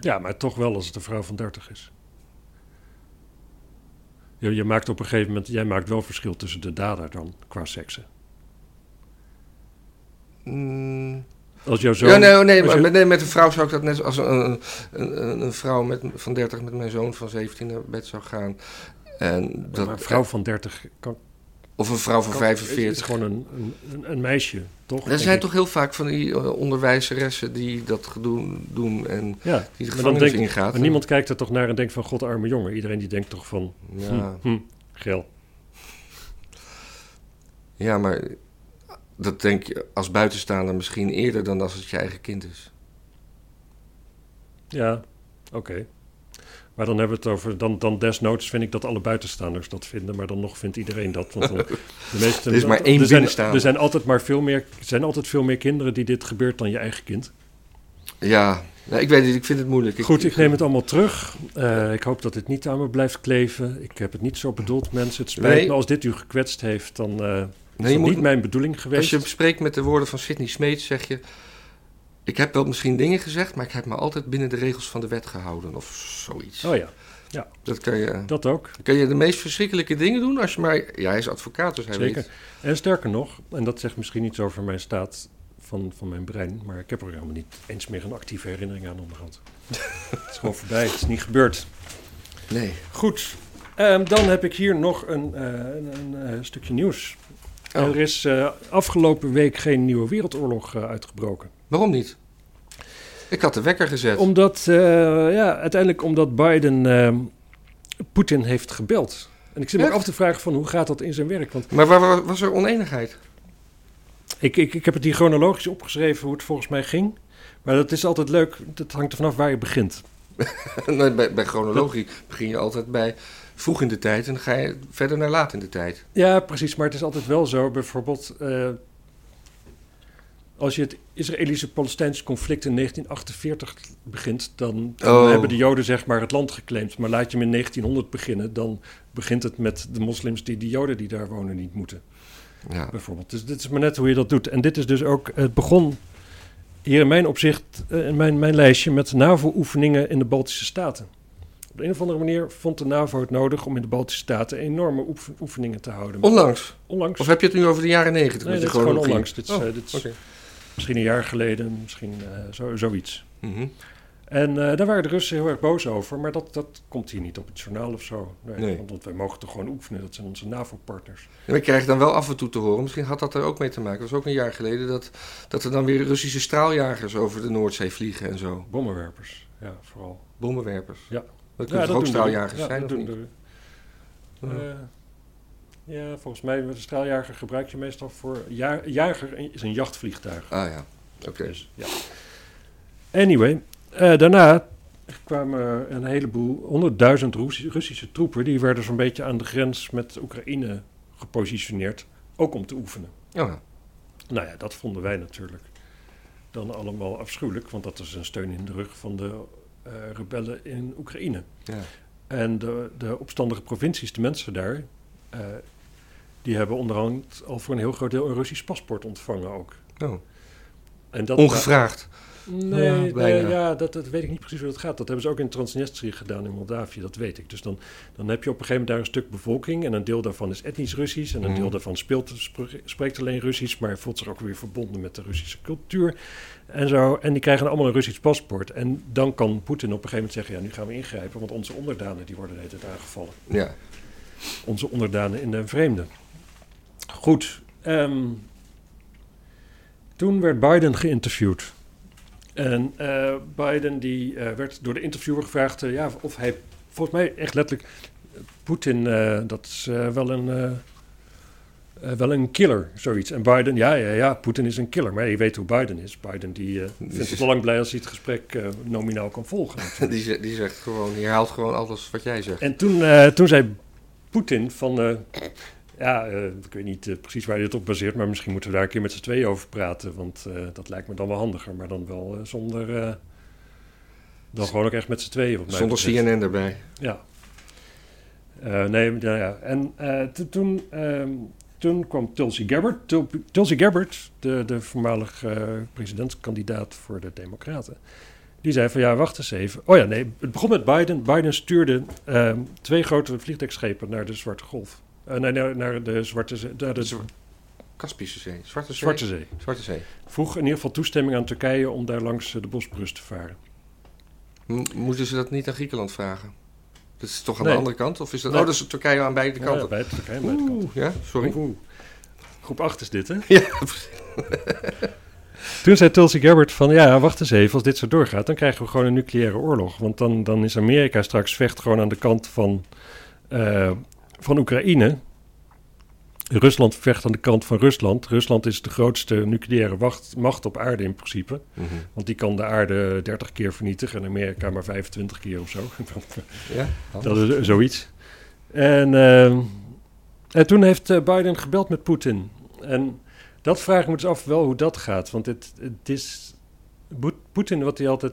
Ja, maar toch wel als het een vrouw van 30 is. Je, je maakt op een gegeven moment, jij maakt wel verschil tussen de dader dan qua seksen. Mm, Als jouw zoon. ja, nee, oh, nee, maar je- met, nee, met een vrouw zou ik dat net als een, een, een, een vrouw met, van 30 met mijn zoon van 17 naar bed zou gaan. En dat, maar een vrouw van 30 kan, of een vrouw van kan- 45. is gewoon een, een, een, meisje, toch? Er zijn ik. toch heel vaak van die eh, onderwijzeressen die dat doen, doen en Ja, die de gevangenis denk, ingaat. maar niemand kijkt er toch naar en denkt van god arme jongen. Iedereen die denkt toch van Ja, hm, hm, geel. ja, maar dat denk je als buitenstaander misschien eerder dan als het je eigen kind is. Ja, oké. Maar dan hebben we het over, dan, dan desnoods vind ik dat alle buitenstaanders dat vinden, maar dan nog vindt iedereen dat. Want dan, de meeste, Er is maar één er zijn, er zijn altijd maar veel meer, er zijn altijd veel meer kinderen die dit gebeurt dan je eigen kind. Ja, nou, ik weet het, ik vind het moeilijk. Goed, ik neem het allemaal terug. Eh, ik hoop dat het niet aan me blijft kleven. Ik heb het niet zo bedoeld, mensen. Het spijt Nee. me als dit u gekwetst heeft, dan eh is Nee, moet, niet mijn bedoeling geweest. als je spreekt met de woorden van Sidney Smeets, zeg je... Ik heb wel misschien dingen gezegd, maar ik heb me altijd binnen de regels van de wet gehouden. Of zoiets. Oh ja, Dat kan je, dat ook. kan je de meest verschrikkelijke dingen doen als je maar... Ja, hij is advocaat, dus hij Zeker. weet... En sterker nog, en dat zegt misschien iets over mijn staat van, van mijn brein, maar ik heb er helemaal niet eens meer een actieve herinnering aan onderhand. het is gewoon voorbij, het is niet gebeurd. Nee. Goed, ehm, dan heb ik hier nog een, eh, een, een, eh, stukje nieuws. Oh. Er is eh, afgelopen week geen nieuwe wereldoorlog uitgebroken. Waarom niet? Ik had de wekker gezet. Omdat, eh, ja, uiteindelijk omdat Biden ehm, Poetin heeft gebeld. En ik zit me af te vragen van hoe gaat dat in zijn werk? Want Maar waar, waar was er oneenigheid? Ik, ik, ik heb het hier chronologisch opgeschreven hoe het volgens mij ging. Maar dat is altijd leuk. Dat hangt er vanaf waar je begint. Nee, bij, bij chronologie begin je altijd bij vroeg in de tijd en dan ga je verder naar laat in de tijd. Ja, precies. Maar het is altijd wel zo. Bijvoorbeeld, eh, als je het Israëlische-Palestijnse conflict in 1948 begint, dan, dan Oh. hebben de Joden zeg maar het land geclaimd. Maar laat je hem in 1900 beginnen, dan begint het met de moslims die de Joden die daar wonen niet moeten. Ja. bijvoorbeeld. Dus dit is maar net hoe je dat doet. En dit is dus ook, het begon hier in mijn opzicht, eh, in mijn, mijn lijstje, met NAVO-oefeningen in de Baltische Staten. Op de een of andere manier vond de NAVO het nodig om in de Baltische Staten enorme oef- oefeningen te houden. Onlangs. onlangs. Of heb je het nu over de jaren negentig? nee, met dit is gewoon onlangs. Dit is, Oh, eh, dit is oké. Misschien een jaar geleden, misschien eh, zo, zoiets. Mhm. En eh, daar waren de Russen heel erg boos over, maar dat, dat komt hier niet op het journaal of zo. Nee, Nee. Want, wij mogen toch gewoon oefenen, dat zijn onze NAVO-partners. En we krijgen dan wel af en toe te horen, misschien had dat er ook mee te maken, dat was ook een jaar geleden, dat, dat er dan weer Russische straaljagers over de Noordzee vliegen en zo. Bommenwerpers, ja, vooral. Bommenwerpers. Ja. Dat kunnen toch ook straaljagers ja, zijn, dat of doen niet? de- Ja. Ja, volgens mij, een straaljager gebruik je meestal voor... Ja, jager is een jachtvliegtuig. Ah ja, oké. Dus, ja. Anyway, eh, daarna kwamen een heleboel, honderdduizend Russische troepen... die werden zo'n beetje aan de grens met Oekraïne gepositioneerd. Ook om te oefenen. Ja. Nou ja, dat vonden wij natuurlijk dan allemaal afschuwelijk... want dat is een steun in de rug van de eh, rebellen in Oekraïne. Ja. En de, de opstandige provincies, de mensen daar, eh, die hebben onderhand al voor een heel groot deel een Russisch paspoort ontvangen ook. Oh. En dat, Ongevraagd. Nee, Ja, nee, ja, dat, dat weet ik niet precies hoe dat gaat. Dat hebben ze ook in Transnistrië gedaan in Moldavië, dat weet ik. Dus dan, dan heb je op een gegeven moment daar een stuk bevolking... en een deel daarvan is etnisch Russisch... en een Mhm. deel daarvan speelt, spre- spreekt alleen Russisch... maar voelt zich ook weer verbonden met de Russische cultuur en zo. En die krijgen allemaal een Russisch paspoort. En dan kan Poetin op een gegeven moment zeggen... ja, nu gaan we ingrijpen, want onze onderdanen die worden de hele tijd aangevallen. Ja. Onze onderdanen in de vreemde. Goed. ehm, toen werd Biden geïnterviewd. En eh, Biden die, eh, werd door de interviewer gevraagd eh, ja, of hij, volgens mij echt letterlijk, Poetin, dat is wel, een, wel een killer, zoiets. En Biden, ja, ja, ja, Poetin is een killer. Maar je weet hoe Biden is. Biden die, vindt het al lang blij als hij het gesprek nominaal kan volgen. Die, die zegt gewoon, die herhaalt gewoon alles wat jij zegt. En toen, toen zei Poetin van... ja, eh, ik weet niet eh, precies waar je het op baseert... maar misschien moeten we daar een keer met z'n tweeën over praten... want eh, dat lijkt me dan wel handiger. Maar dan wel zonder... dan gewoon ook echt met z'n tweeën. Zonder betreft. CNN erbij. Ja. Nee, ja, ja. En to- toen, ehm, toen kwam Tulsi Gabbard. Tul- Tulsi Gabbard, de, de voormalig presidentskandidaat voor de Democraten. Die zei van ja, wacht eens even. Oh ja, nee, het begon met Biden. Biden stuurde ehm, twee grote vliegtuigschepen naar de Zwarte Golf. Eh, nee, naar, naar de Zwarte Zee. naar de Zwa- Kaspische Zee. Zwarte Zee. Zwarte Zee. Zwarte Zee. Vroeg in ieder geval toestemming aan Turkije om daar langs eh, de Bosporus te varen. M- moeten ze dat niet aan Griekenland vragen? Dat is toch aan Nee. de andere kant? Of is dat... Nee. Oh, dat is Turkije aan beide Ja, kanten. bij Turkije, bij de kant. Oeh, ja, sorry. Oeh. Groep 8 is dit, hè? Ja, Toen zei Tulsi Gabbard van, ja, wacht eens even, als dit zo doorgaat, dan krijgen we gewoon een nucleaire oorlog. Want dan, dan is Amerika straks vecht gewoon aan de kant van, eh, van Oekraïne. Rusland vecht aan de kant van Rusland. Rusland is de grootste nucleaire wacht, macht op aarde in principe. Mhm. Want die kan de aarde 30 keer vernietigen en Amerika maar 25 keer of zo. ja? Dat is eh, zoiets. En, ehm, en toen heeft eh, Biden gebeld met Poetin. En dat vraag ik me dus af wel hoe dat gaat. Want het, het is... Poetin, wat hij altijd...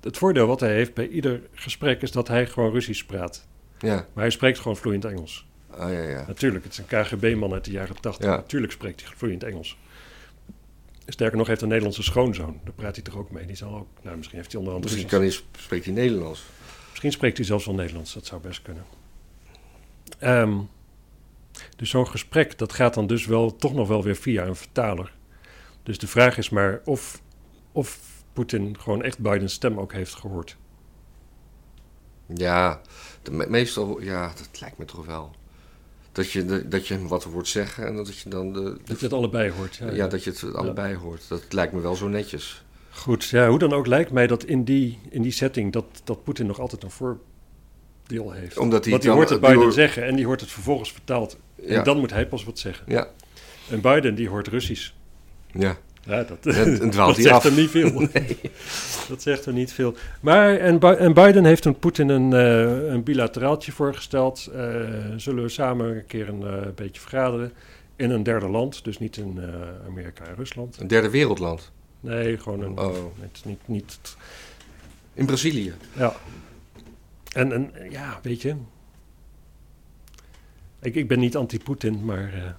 Het voordeel wat hij heeft bij ieder gesprek is dat hij gewoon Russisch praat. Ja. Maar hij spreekt gewoon vloeiend Engels. Oh, ja, ja. Natuurlijk, het is een KGB-man uit de jaren 80. Ja. Natuurlijk spreekt hij vloeiend Engels. Sterker nog, heeft een Nederlandse schoonzoon. Daar praat hij toch ook mee. Die zal ook... Nou, misschien heeft hij onderhand Misschien Russisch. kan hij, spreekt hij Nederlands. Misschien spreekt hij zelfs wel Nederlands, dat zou best kunnen. Ehm, dus zo'n gesprek, dat gaat dan dus wel toch nog wel weer via een vertaler. Dus de vraag is maar of, of Poetin gewoon echt Bidens stem ook heeft gehoord. Ja, de, me- meestal, ja, dat lijkt me toch wel. Dat je, de- dat je hem wat hoort zeggen en dat je dan de, de- Dat je het allebei hoort. Ja, ja, ja. dat je het allebei hoort. Dat lijkt me wel zo netjes. Goed, ja, hoe dan ook lijkt mij dat in die, in die setting dat, dat Poetin nog altijd een voordeel heeft. Omdat hij Want die dan- hoort het Biden hoort- zeggen en die hoort het vervolgens vertaald. En dan moet hij pas wat zeggen. Ja, En Biden die hoort Russisch. ja. Ja, dat, En, dat zegt af. er niet veel. Dat zegt er niet veel. Maar, en, en Biden heeft toen Poetin een, eh, een bilateraaltje voorgesteld. Eh, zullen we samen een keer een eh, beetje vergaderen in een derde land. Dus niet in Amerika en Rusland. Een derde wereldland. Nee, gewoon een... Oh. Niet, niet, niet, In Brazilië. ja. En, en ja, weet je... Ik, ik ben niet anti-Poetin, maar...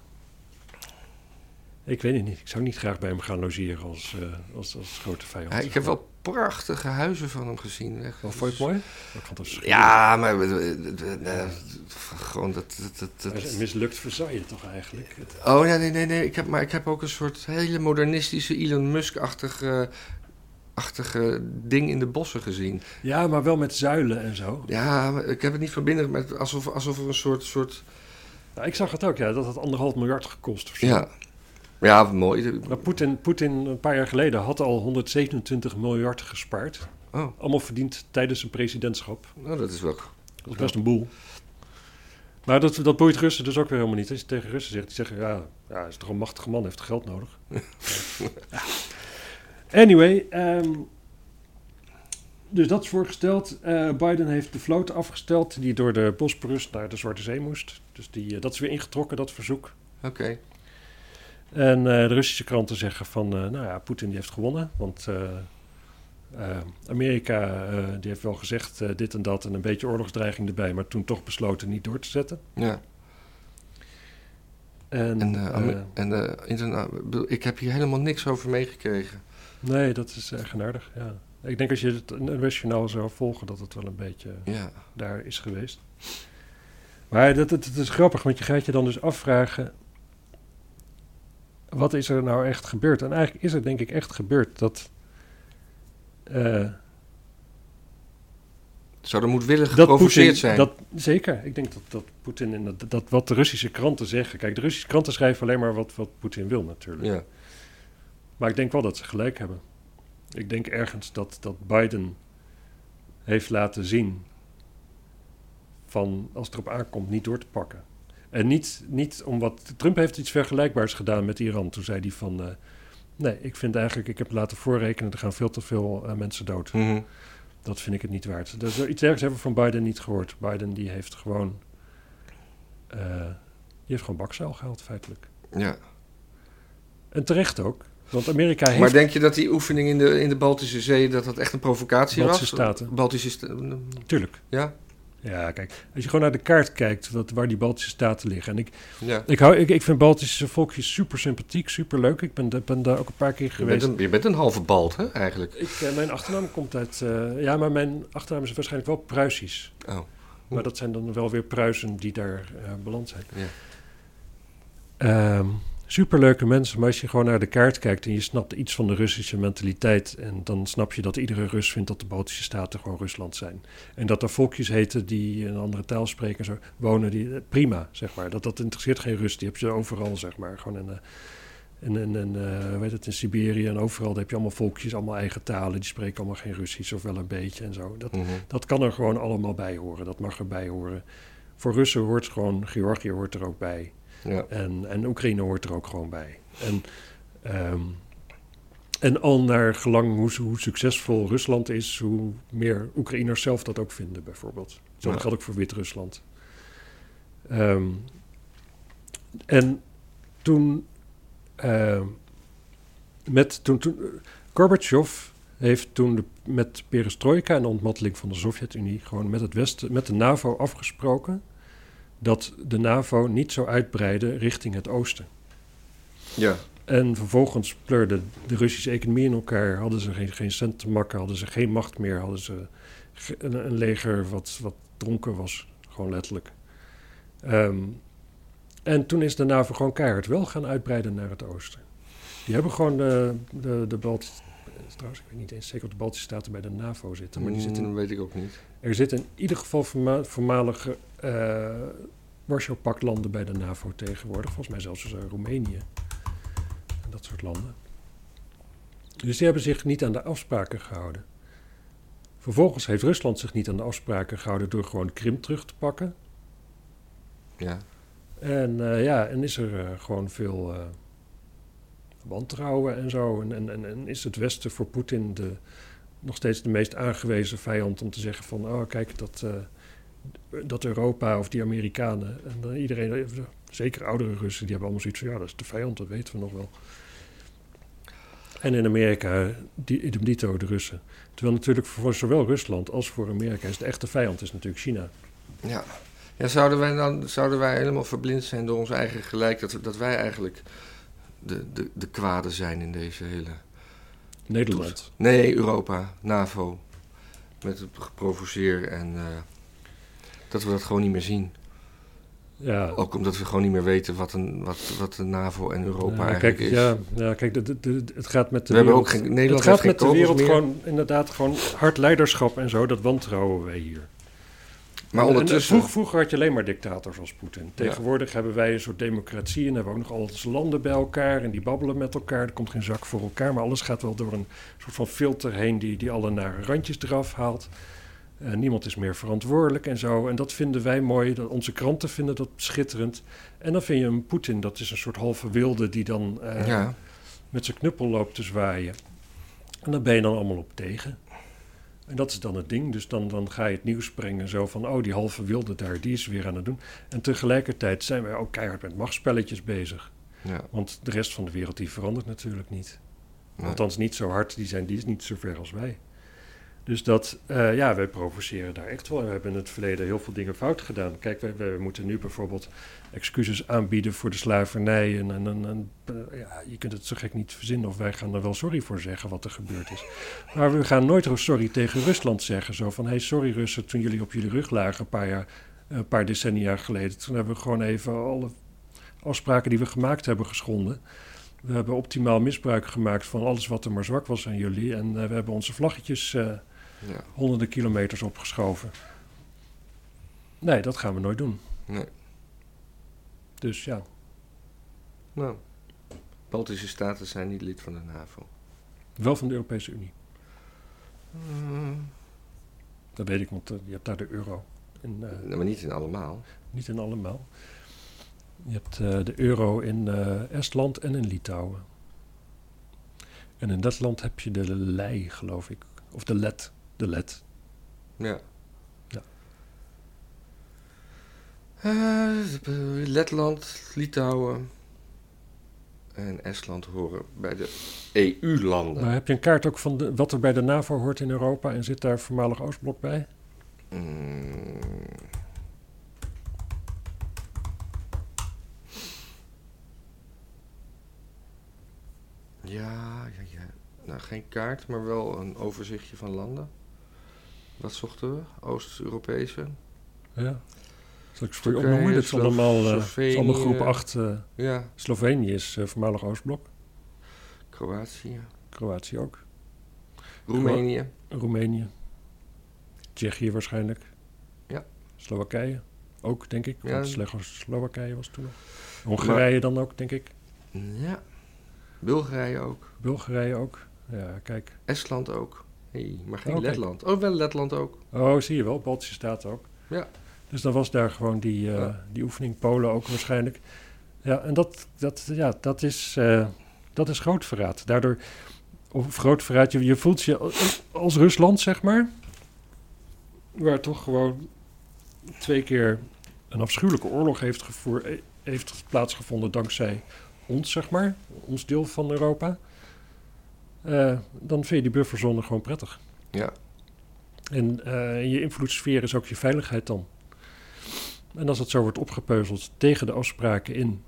ik weet het niet. Ik zou niet graag bij hem gaan logeren als, eh, als, als grote vijand. Ja, ik heb wel prachtige huizen van hem gezien. Echt. Wel, vond je het mooi? Ja, maar eh, eh, gewoon dat... dat, dat, dat- mislukt Versailles toch eigenlijk? Oh nee, nee, nee, nee. Ik heb, maar ik heb ook een soort hele modernistische Elon Musk-achtige achtige ding in de bossen gezien. Ja, maar wel met zuilen en zo. Ja, ik heb het niet verbinden met alsof, alsof er een soort, soort Ja, ik zag het ook, ja, dat had anderhalf miljard gekost. Of zo. ja, ja, mooi. Maar Poetin, Poetin een paar jaar geleden had al 127 miljard gespaard. Oh, Allemaal verdiend tijdens zijn presidentschap. nou, dat is wel. Dat is best een boel. Maar dat, dat boeit Russen dus ook weer helemaal niet. Als je tegen Russen zegt, die zeggen, ja, ja is toch een machtige man, heeft geld nodig. Ja. Anyway, ehm, dus dat is voorgesteld. Eh, Biden heeft de vloot afgesteld die door de Bosporus naar de Zwarte Zee moest. Dus die, eh, dat is weer ingetrokken, dat verzoek. Oké. En eh, de Russische kranten zeggen van, eh, nou ja, Poetin die heeft gewonnen. Want eh, Amerika die heeft wel gezegd dit en dat en een beetje oorlogsdreiging erbij, maar toen toch besloten niet door te zetten. Ja. En, En, ik heb hier helemaal niks over meegekregen. nee, dat is eigenaardig. Ja. Ik denk als je het NOS-journaal zou volgen, dat het wel een beetje Ja. daar is geweest. Maar dat, dat is grappig, want je gaat je dan dus afvragen... wat is er nou echt gebeurd? En eigenlijk is er denk ik echt gebeurd dat... eh, Zou er moedwillig dat geprovoceerd zijn? Dat, zeker. Ik denk dat, dat Poetin en dat, dat wat de Russische kranten zeggen... Kijk, de Russische kranten schrijven alleen maar wat, wat Poetin wil natuurlijk. Ja. Maar ik denk wel dat ze gelijk hebben. Ik denk ergens dat, dat Biden heeft laten zien van als het erop aankomt niet door te pakken. En niet, niet omdat Trump heeft iets vergelijkbaars gedaan met Iran. Toen zei hij van eh, nee, ik vind eigenlijk, ik heb laten voorrekenen, er gaan veel te veel eh, mensen dood. Mhm. Dat vind ik het niet waard. Dus iets dergelijks hebben we van Biden niet gehoord. Biden die heeft gewoon, eh, die heeft gewoon bakzeil gehaald feitelijk. ja. En terecht ook. Want Amerika heeft Maar denk je dat die oefening in de, in de Baltische Zee... dat dat echt een provocatie Baltische was? Staten. Baltische Staten. Tuurlijk. Ja? Ja, kijk, als je gewoon naar de kaart kijkt wat, waar die Baltische staten liggen. En ik, Ja. ik, hou, ik, ik vind Baltische volkjes super sympathiek, super leuk. Ik ben, ben daar ook een paar keer Je geweest. bent, een, je bent een halve Balt, hè, eigenlijk. Ik, eh, mijn achternaam komt uit... eh, ja, maar mijn achternaam is waarschijnlijk wel Pruisisch. Oh. Maar dat zijn dan wel weer Pruisen die daar eh, beland zijn. Ja. Ehm, superleuke mensen, maar als je gewoon naar de kaart kijkt en je snapt iets van de Russische mentaliteit, en dan snap je dat iedere Rus vindt dat de Baltische Staten gewoon Rusland zijn. En dat er volkjes heten die een andere taal spreken en zo wonen, die, eh, prima, zeg maar. Dat, dat interesseert geen Rus, die heb je overal, zeg maar. Gewoon in, eh, in, in, in, eh, weet het, in Siberië en overal daar heb je allemaal volkjes, allemaal eigen talen, die spreken allemaal geen Russisch of wel een beetje en zo. Dat, Mhm. dat kan er gewoon allemaal bij horen. Dat mag erbij horen. Voor Russen hoort gewoon, Georgië hoort er ook bij. Ja. En, en Oekraïne hoort er ook gewoon bij. En, ehm, en al naar gelang hoe, hoe succesvol Rusland is, hoe meer Oekraïners zelf dat ook vinden, bijvoorbeeld. Zo Ja. geldt ook voor Wit-Rusland. Ehm, en toen, ehm, met, toen, toen Gorbachev heeft toen de, met perestroika en de ontmanteling van de Sovjet-Unie gewoon met het Westen, met de NAVO afgesproken dat de NAVO niet zou uitbreiden richting het oosten. ja. En vervolgens pleurde de Russische economie in elkaar. Hadden ze geen, geen cent te makken, hadden ze geen macht meer. Hadden ze een, een leger wat, wat dronken was, gewoon letterlijk. Ehm, en toen is de NAVO gewoon keihard wel gaan uitbreiden naar het oosten. Die hebben gewoon de, de, de Baltische... Trouwens, ik weet niet eens zeker of de Baltische Staten bij de NAVO zitten. Maar die zitten Mm, weet ik ook niet. er zitten in ieder geval voorma- eh Warschau-pactlanden bij de NAVO tegenwoordig. Volgens mij zelfs Roemenië. En dat soort landen. Dus die hebben zich niet aan de afspraken gehouden. Vervolgens heeft Rusland zich niet aan de afspraken gehouden door gewoon Krim terug te pakken. Ja. En eh, ja, en is er eh, gewoon veel wantrouwen en zo. En, en, en, is het Westen voor Poetin de, nog steeds de meest aangewezen vijand om te zeggen van... oh, kijk, dat, dat Europa of die Amerikanen en dan iedereen... Zeker oudere Russen, die hebben allemaal zoiets van... ja, dat is de vijand, dat weten we nog wel. En in Amerika, die, idem dito, de Russen. Terwijl natuurlijk voor zowel Rusland als voor Amerika... is de echte vijand is natuurlijk China. Ja. ja, zouden wij dan zouden wij helemaal verblind zijn door ons eigen gelijk, dat, dat wij eigenlijk de, de, de kwade zijn in deze hele. Nederland. Nee, Europa, NAVO, met het geprovoceer en eh, dat we dat gewoon niet meer zien. Ja, Ook omdat we gewoon niet meer weten wat, een, wat, wat de NAVO en Europa Ja, eigenlijk kijk, is. Ja, ja, kijk, de, de, de- het gaat met de we hebben ook geen, Nederland het gaat met de wereld meer. gewoon inderdaad gewoon hard leiderschap en zo. Dat wantrouwen wij hier. Maar En- en ondertussen, vroeg- vroeger had je alleen maar dictators als Poetin. Tegenwoordig hebben wij een soort democratie en hebben we ook nog al onze landen bij elkaar en die babbelen met elkaar. Er komt geen zak voor elkaar, maar alles gaat wel door een soort van filter heen die, die alle nare randjes eraf haalt. Eh, niemand is meer verantwoordelijk en zo. En dat vinden wij mooi. Dat, onze kranten vinden dat schitterend. En dan vind je een Poetin, dat is een soort halve wilde die dan eh, ja, met zijn knuppel loopt te zwaaien. En daar ben je dan allemaal op tegen. En dat is dan het ding. Dus dan, dan ga je het nieuws brengen zo van... oh, die halve wilde daar, die is weer aan het doen. En tegelijkertijd zijn wij ook keihard met machtspelletjes bezig. ja, Want de rest van de wereld die verandert natuurlijk niet. nee. Althans niet zo hard, die, zijn, die is niet zo ver als wij. Dus dat, eh, ja, wij provoceren daar echt wel. En we hebben in het verleden heel veel dingen fout gedaan. Kijk, we, moeten nu bijvoorbeeld excuses aanbieden voor de slavernij. En, en, en, eh, ja, je kunt het zo gek niet verzinnen of wij gaan er wel sorry voor zeggen wat er gebeurd is. Maar we gaan nooit sorry tegen Rusland zeggen. Zo van, hey, sorry Russen, toen jullie op jullie rug lagen een paar, jaar, een paar decennia geleden. Toen hebben we gewoon even alle afspraken die we gemaakt hebben geschonden. We hebben optimaal misbruik gemaakt van alles wat er maar zwak was aan jullie. En uh, we hebben onze vlaggetjes ja. honderden kilometers opgeschoven. Nee, dat gaan we nooit doen. Nee. Dus ja. Nou, Baltische staten zijn niet lid van de NAVO. Wel van de Europese Unie. Mm. Dat weet ik, want uh, je hebt daar de euro. In, nee, maar niet in allemaal. Niet in allemaal. Je hebt uh, de euro in Estland en in Litouwen. En in dat land heb je de lei, geloof ik. Of de let. De let. Ja. ja. Uh, Letland, Litouwen en Estland horen bij de EU-landen. Maar heb je een kaart ook van de, wat er bij de NAVO hoort in Europa en zit daar voormalig Oostblok bij? Mm. Ja, ja, ja. Nou, geen kaart, maar wel een overzichtje van landen. Wat zochten we? Oost-Europese. Ja. Zal ik voor je opnoemen? Dit is allemaal, uh, is allemaal groep 8. Uh, ja. Slovenië is uh, voormalig Oostblok. Kroatië. Kroatië ook. Roemenië. Roemenië. Tsjechië waarschijnlijk. Ja. Slowakije ook, denk ik. Ja. Want Slowakije was toen. Hongarije maar, dan ook, denk ik. Ja. Bulgarije ook. Bulgarije ook. Ja, kijk. Estland ook. Hey, maar geen okay. Letland. Oh, wel Letland ook. Oh, zie je wel. Baltische Staten ook. Ja. Dus dan was daar gewoon die, uh, ja. die oefening. Polen ook waarschijnlijk. Ja, en dat, dat, ja, dat, is, uh, dat is groot verraad. Daardoor, of groot verraad, je, je voelt je als Rusland, zeg maar. Waar toch gewoon twee keer een afschuwelijke oorlog heeft, gevoer, heeft plaatsgevonden dankzij ons, zeg maar, ons deel van Europa, uh, dan vind je die bufferzone gewoon prettig. Ja. En uh, je invloedssfeer is ook je veiligheid dan. En als het zo wordt opgepeuzeld tegen de afspraken in.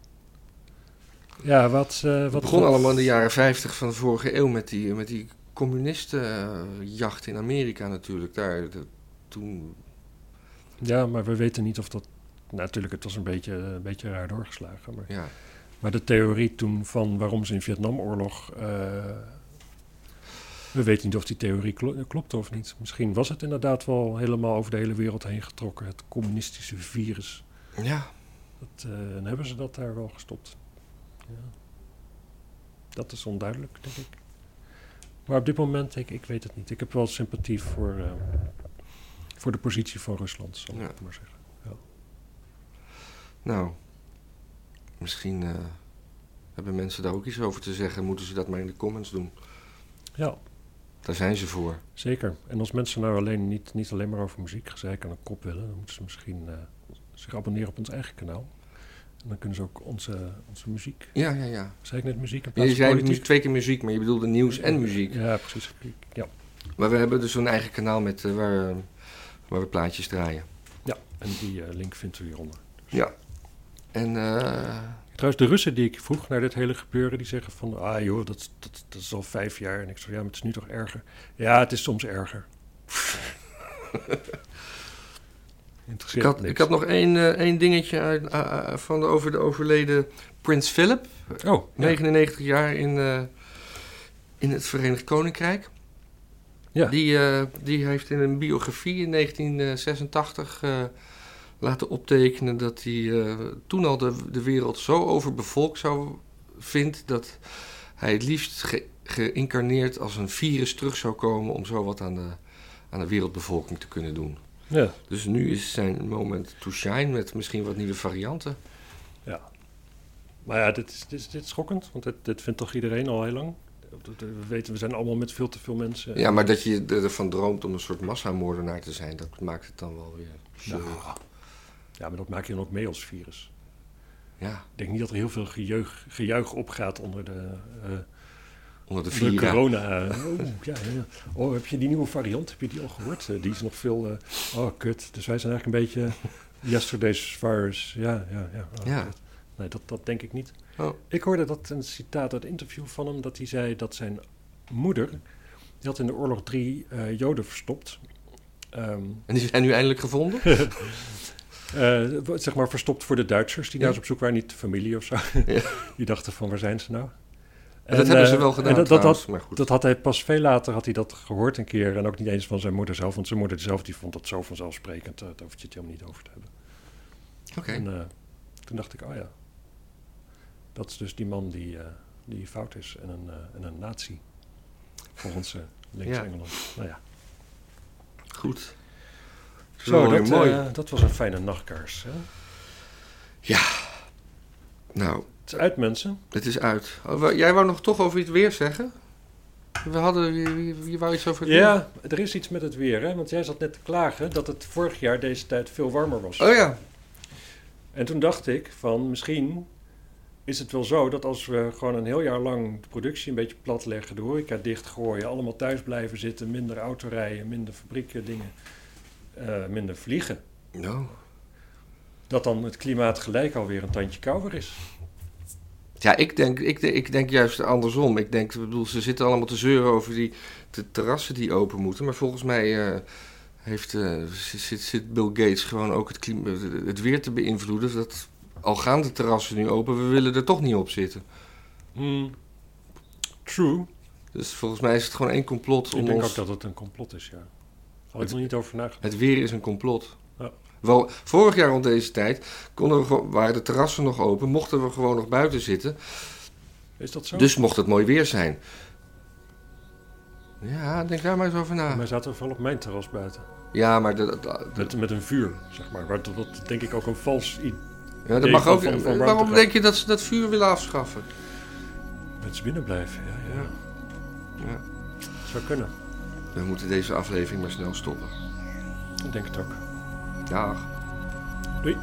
Ja, wat. Uh, wat het begon allemaal in de jaren 50 van de vorige eeuw met die, met die communistenjacht in Amerika natuurlijk. Daar, de, toen. Ja, maar we weten niet of dat. Nou, natuurlijk, het was een beetje, een beetje raar doorgeslagen. Maar... Ja. Maar de theorie toen van waarom ze in Vietnamoorlog. Uh, we weten niet of die theorie kl klopte of niet. Misschien was het inderdaad wel helemaal over de hele wereld heen getrokken, het communistische virus. Ja. Dat, uh, en hebben ze dat daar wel gestopt. Ja. Dat is onduidelijk, denk ik. Maar op dit moment, ik, ik weet het niet. Ik heb wel sympathie voor, uh, voor de positie van Rusland, zal ja. ik maar zeggen. Ja. Nou, Misschien uh, hebben mensen daar ook iets over te zeggen. Moeten ze dat maar in de comments doen. Ja. Daar zijn ze voor. Zeker. En als mensen nou alleen niet, niet alleen maar over muziek gezeik aan een kop willen... dan moeten ze misschien uh, zich abonneren op ons eigen kanaal. En dan kunnen ze ook onze, onze muziek... Ja, ja, ja. Zei ik net muziek in ja, Je zei nu twee keer muziek, maar je bedoelde nieuws en muziek. Ja, precies. Ja. Maar we hebben dus een eigen kanaal met, uh, waar, waar we plaatjes draaien. Ja, en die link vindt u hieronder. Dus. Ja. En. Trouwens, de Russen die ik vroeg naar dit hele gebeuren, die zeggen van, ah joh, dat, dat, dat is al vijf jaar. En ik zei, ja, maar het is nu toch erger? Ja, het is soms erger. ik, had, ik had nog één, uh, één dingetje uit, uh, van de, over de overleden Prins Philip. Oh, 99 ja. jaar in, in het Verenigd Koninkrijk. Ja. Die, die heeft in een biografie in 1986 laten optekenen dat hij uh, toen al de, de wereld zo overbevolkt zou vindt dat hij het liefst ge, geïncarneerd als een virus terug zou komen om zo wat aan de, aan de wereldbevolking te kunnen doen. Ja. Dus nu is zijn moment to shine met misschien wat nieuwe varianten. Ja. Maar ja, dit is, dit is, dit is schokkend, want dit, dit vindt toch iedereen al heel lang? We weten, we zijn allemaal met veel te veel mensen. Ja, maar dat je ervan droomt om een soort massamoordenaar te zijn, dat maakt het dan wel weer. Nou, ja, maar dat maak je dan ook mee als virus. Ja. Ik denk niet dat er heel veel gejuich, gejuich opgaat onder de, uh, Onder de corona. Oh, ja, ja. oh, heb je die nieuwe variant? Heb je die al gehoord? Eh, die is nog veel. eh, oh, kut. Dus wij zijn eigenlijk een beetje. Yesterday's virus. Ja, ja, ja. Oh, Ja. kut. Nee, dat, dat denk ik niet. Oh. Ik hoorde dat een citaat uit een interview van hem. Dat hij zei dat zijn moeder. Die had in de oorlog drie eh, Joden verstopt. Ehm, En die zijn nu eindelijk gevonden? eh, zeg maar verstopt voor de Duitsers die ze op zoek waren. Niet de familie of zo. Die dachten van waar zijn ze nou? En dat hebben ze eh, wel gedaan dat, dat, trouwens, had, maar goed. dat had hij pas veel later had hij dat gehoord een keer. En ook niet eens van zijn moeder zelf. Want zijn moeder zelf die vond dat zo vanzelfsprekend. eh, Daar hoef je het helemaal niet over te hebben. Oké. En toen dacht ik, oh ja. Dat is dus die man die, die fout is. En een, eh, en een nazi. Volgens eh links Ja. Engeland. Nou ja. Goed. Zo, Mooi, dat, mooi. eh, dat was een fijne nachtkaars. Hè? Nou, Het is uit mensen. het is uit. Oh, jij wou nog toch over iets weer zeggen? We hadden, je, je, wou iets over het weer? Ja, er is iets met het weer. Hè? Want jij zat net te klagen dat het vorig jaar deze tijd veel warmer was. Oh ja. En toen dacht ik van misschien is het wel zo dat als we gewoon een heel jaar lang de productie een beetje plat leggen, de horeca dichtgooien, allemaal thuis blijven zitten, minder autorijden, minder fabrieken, dingen, eh, minder vliegen, Nou. dat dan het klimaat gelijk alweer een tandje kouder is. Ja, ik denk, ik, denk- ik denk juist andersom. Ik denk, ik bedoel, ze zitten allemaal te zeuren over die de terrassen die open moeten. Maar volgens mij eh, heeft, eh, zit, zit Bill Gates gewoon ook het, klima, het weer te beïnvloeden. Dat, al gaan de terrassen nu open, we willen er toch niet op zitten. Hmm. True. Dus volgens mij is het gewoon één complot Ik om denk ons... ook dat het een complot is, ja. Had ik Het- nog niet over nagedacht. Het weer is een complot. Ja. Wel, vorig jaar rond deze tijd konden we, waren de terrassen nog open, mochten we gewoon nog buiten zitten. Is dat zo? Dus mocht het mooi weer zijn. Ja, denk daar maar eens over na. Wij zaten wel op mijn terras buiten. Ja, maar dat, dat, Met, met een vuur, zeg maar. Wat, wat denk ik ook een vals i- ja, dat idee mag ook. van- van waarom denk je dat ze dat vuur willen afschaffen? Mensen binnen blijven. Ja, ja. Ja. Zou kunnen. We moeten deze aflevering maar snel stoppen. Ik denk het ook. Dag. Doei.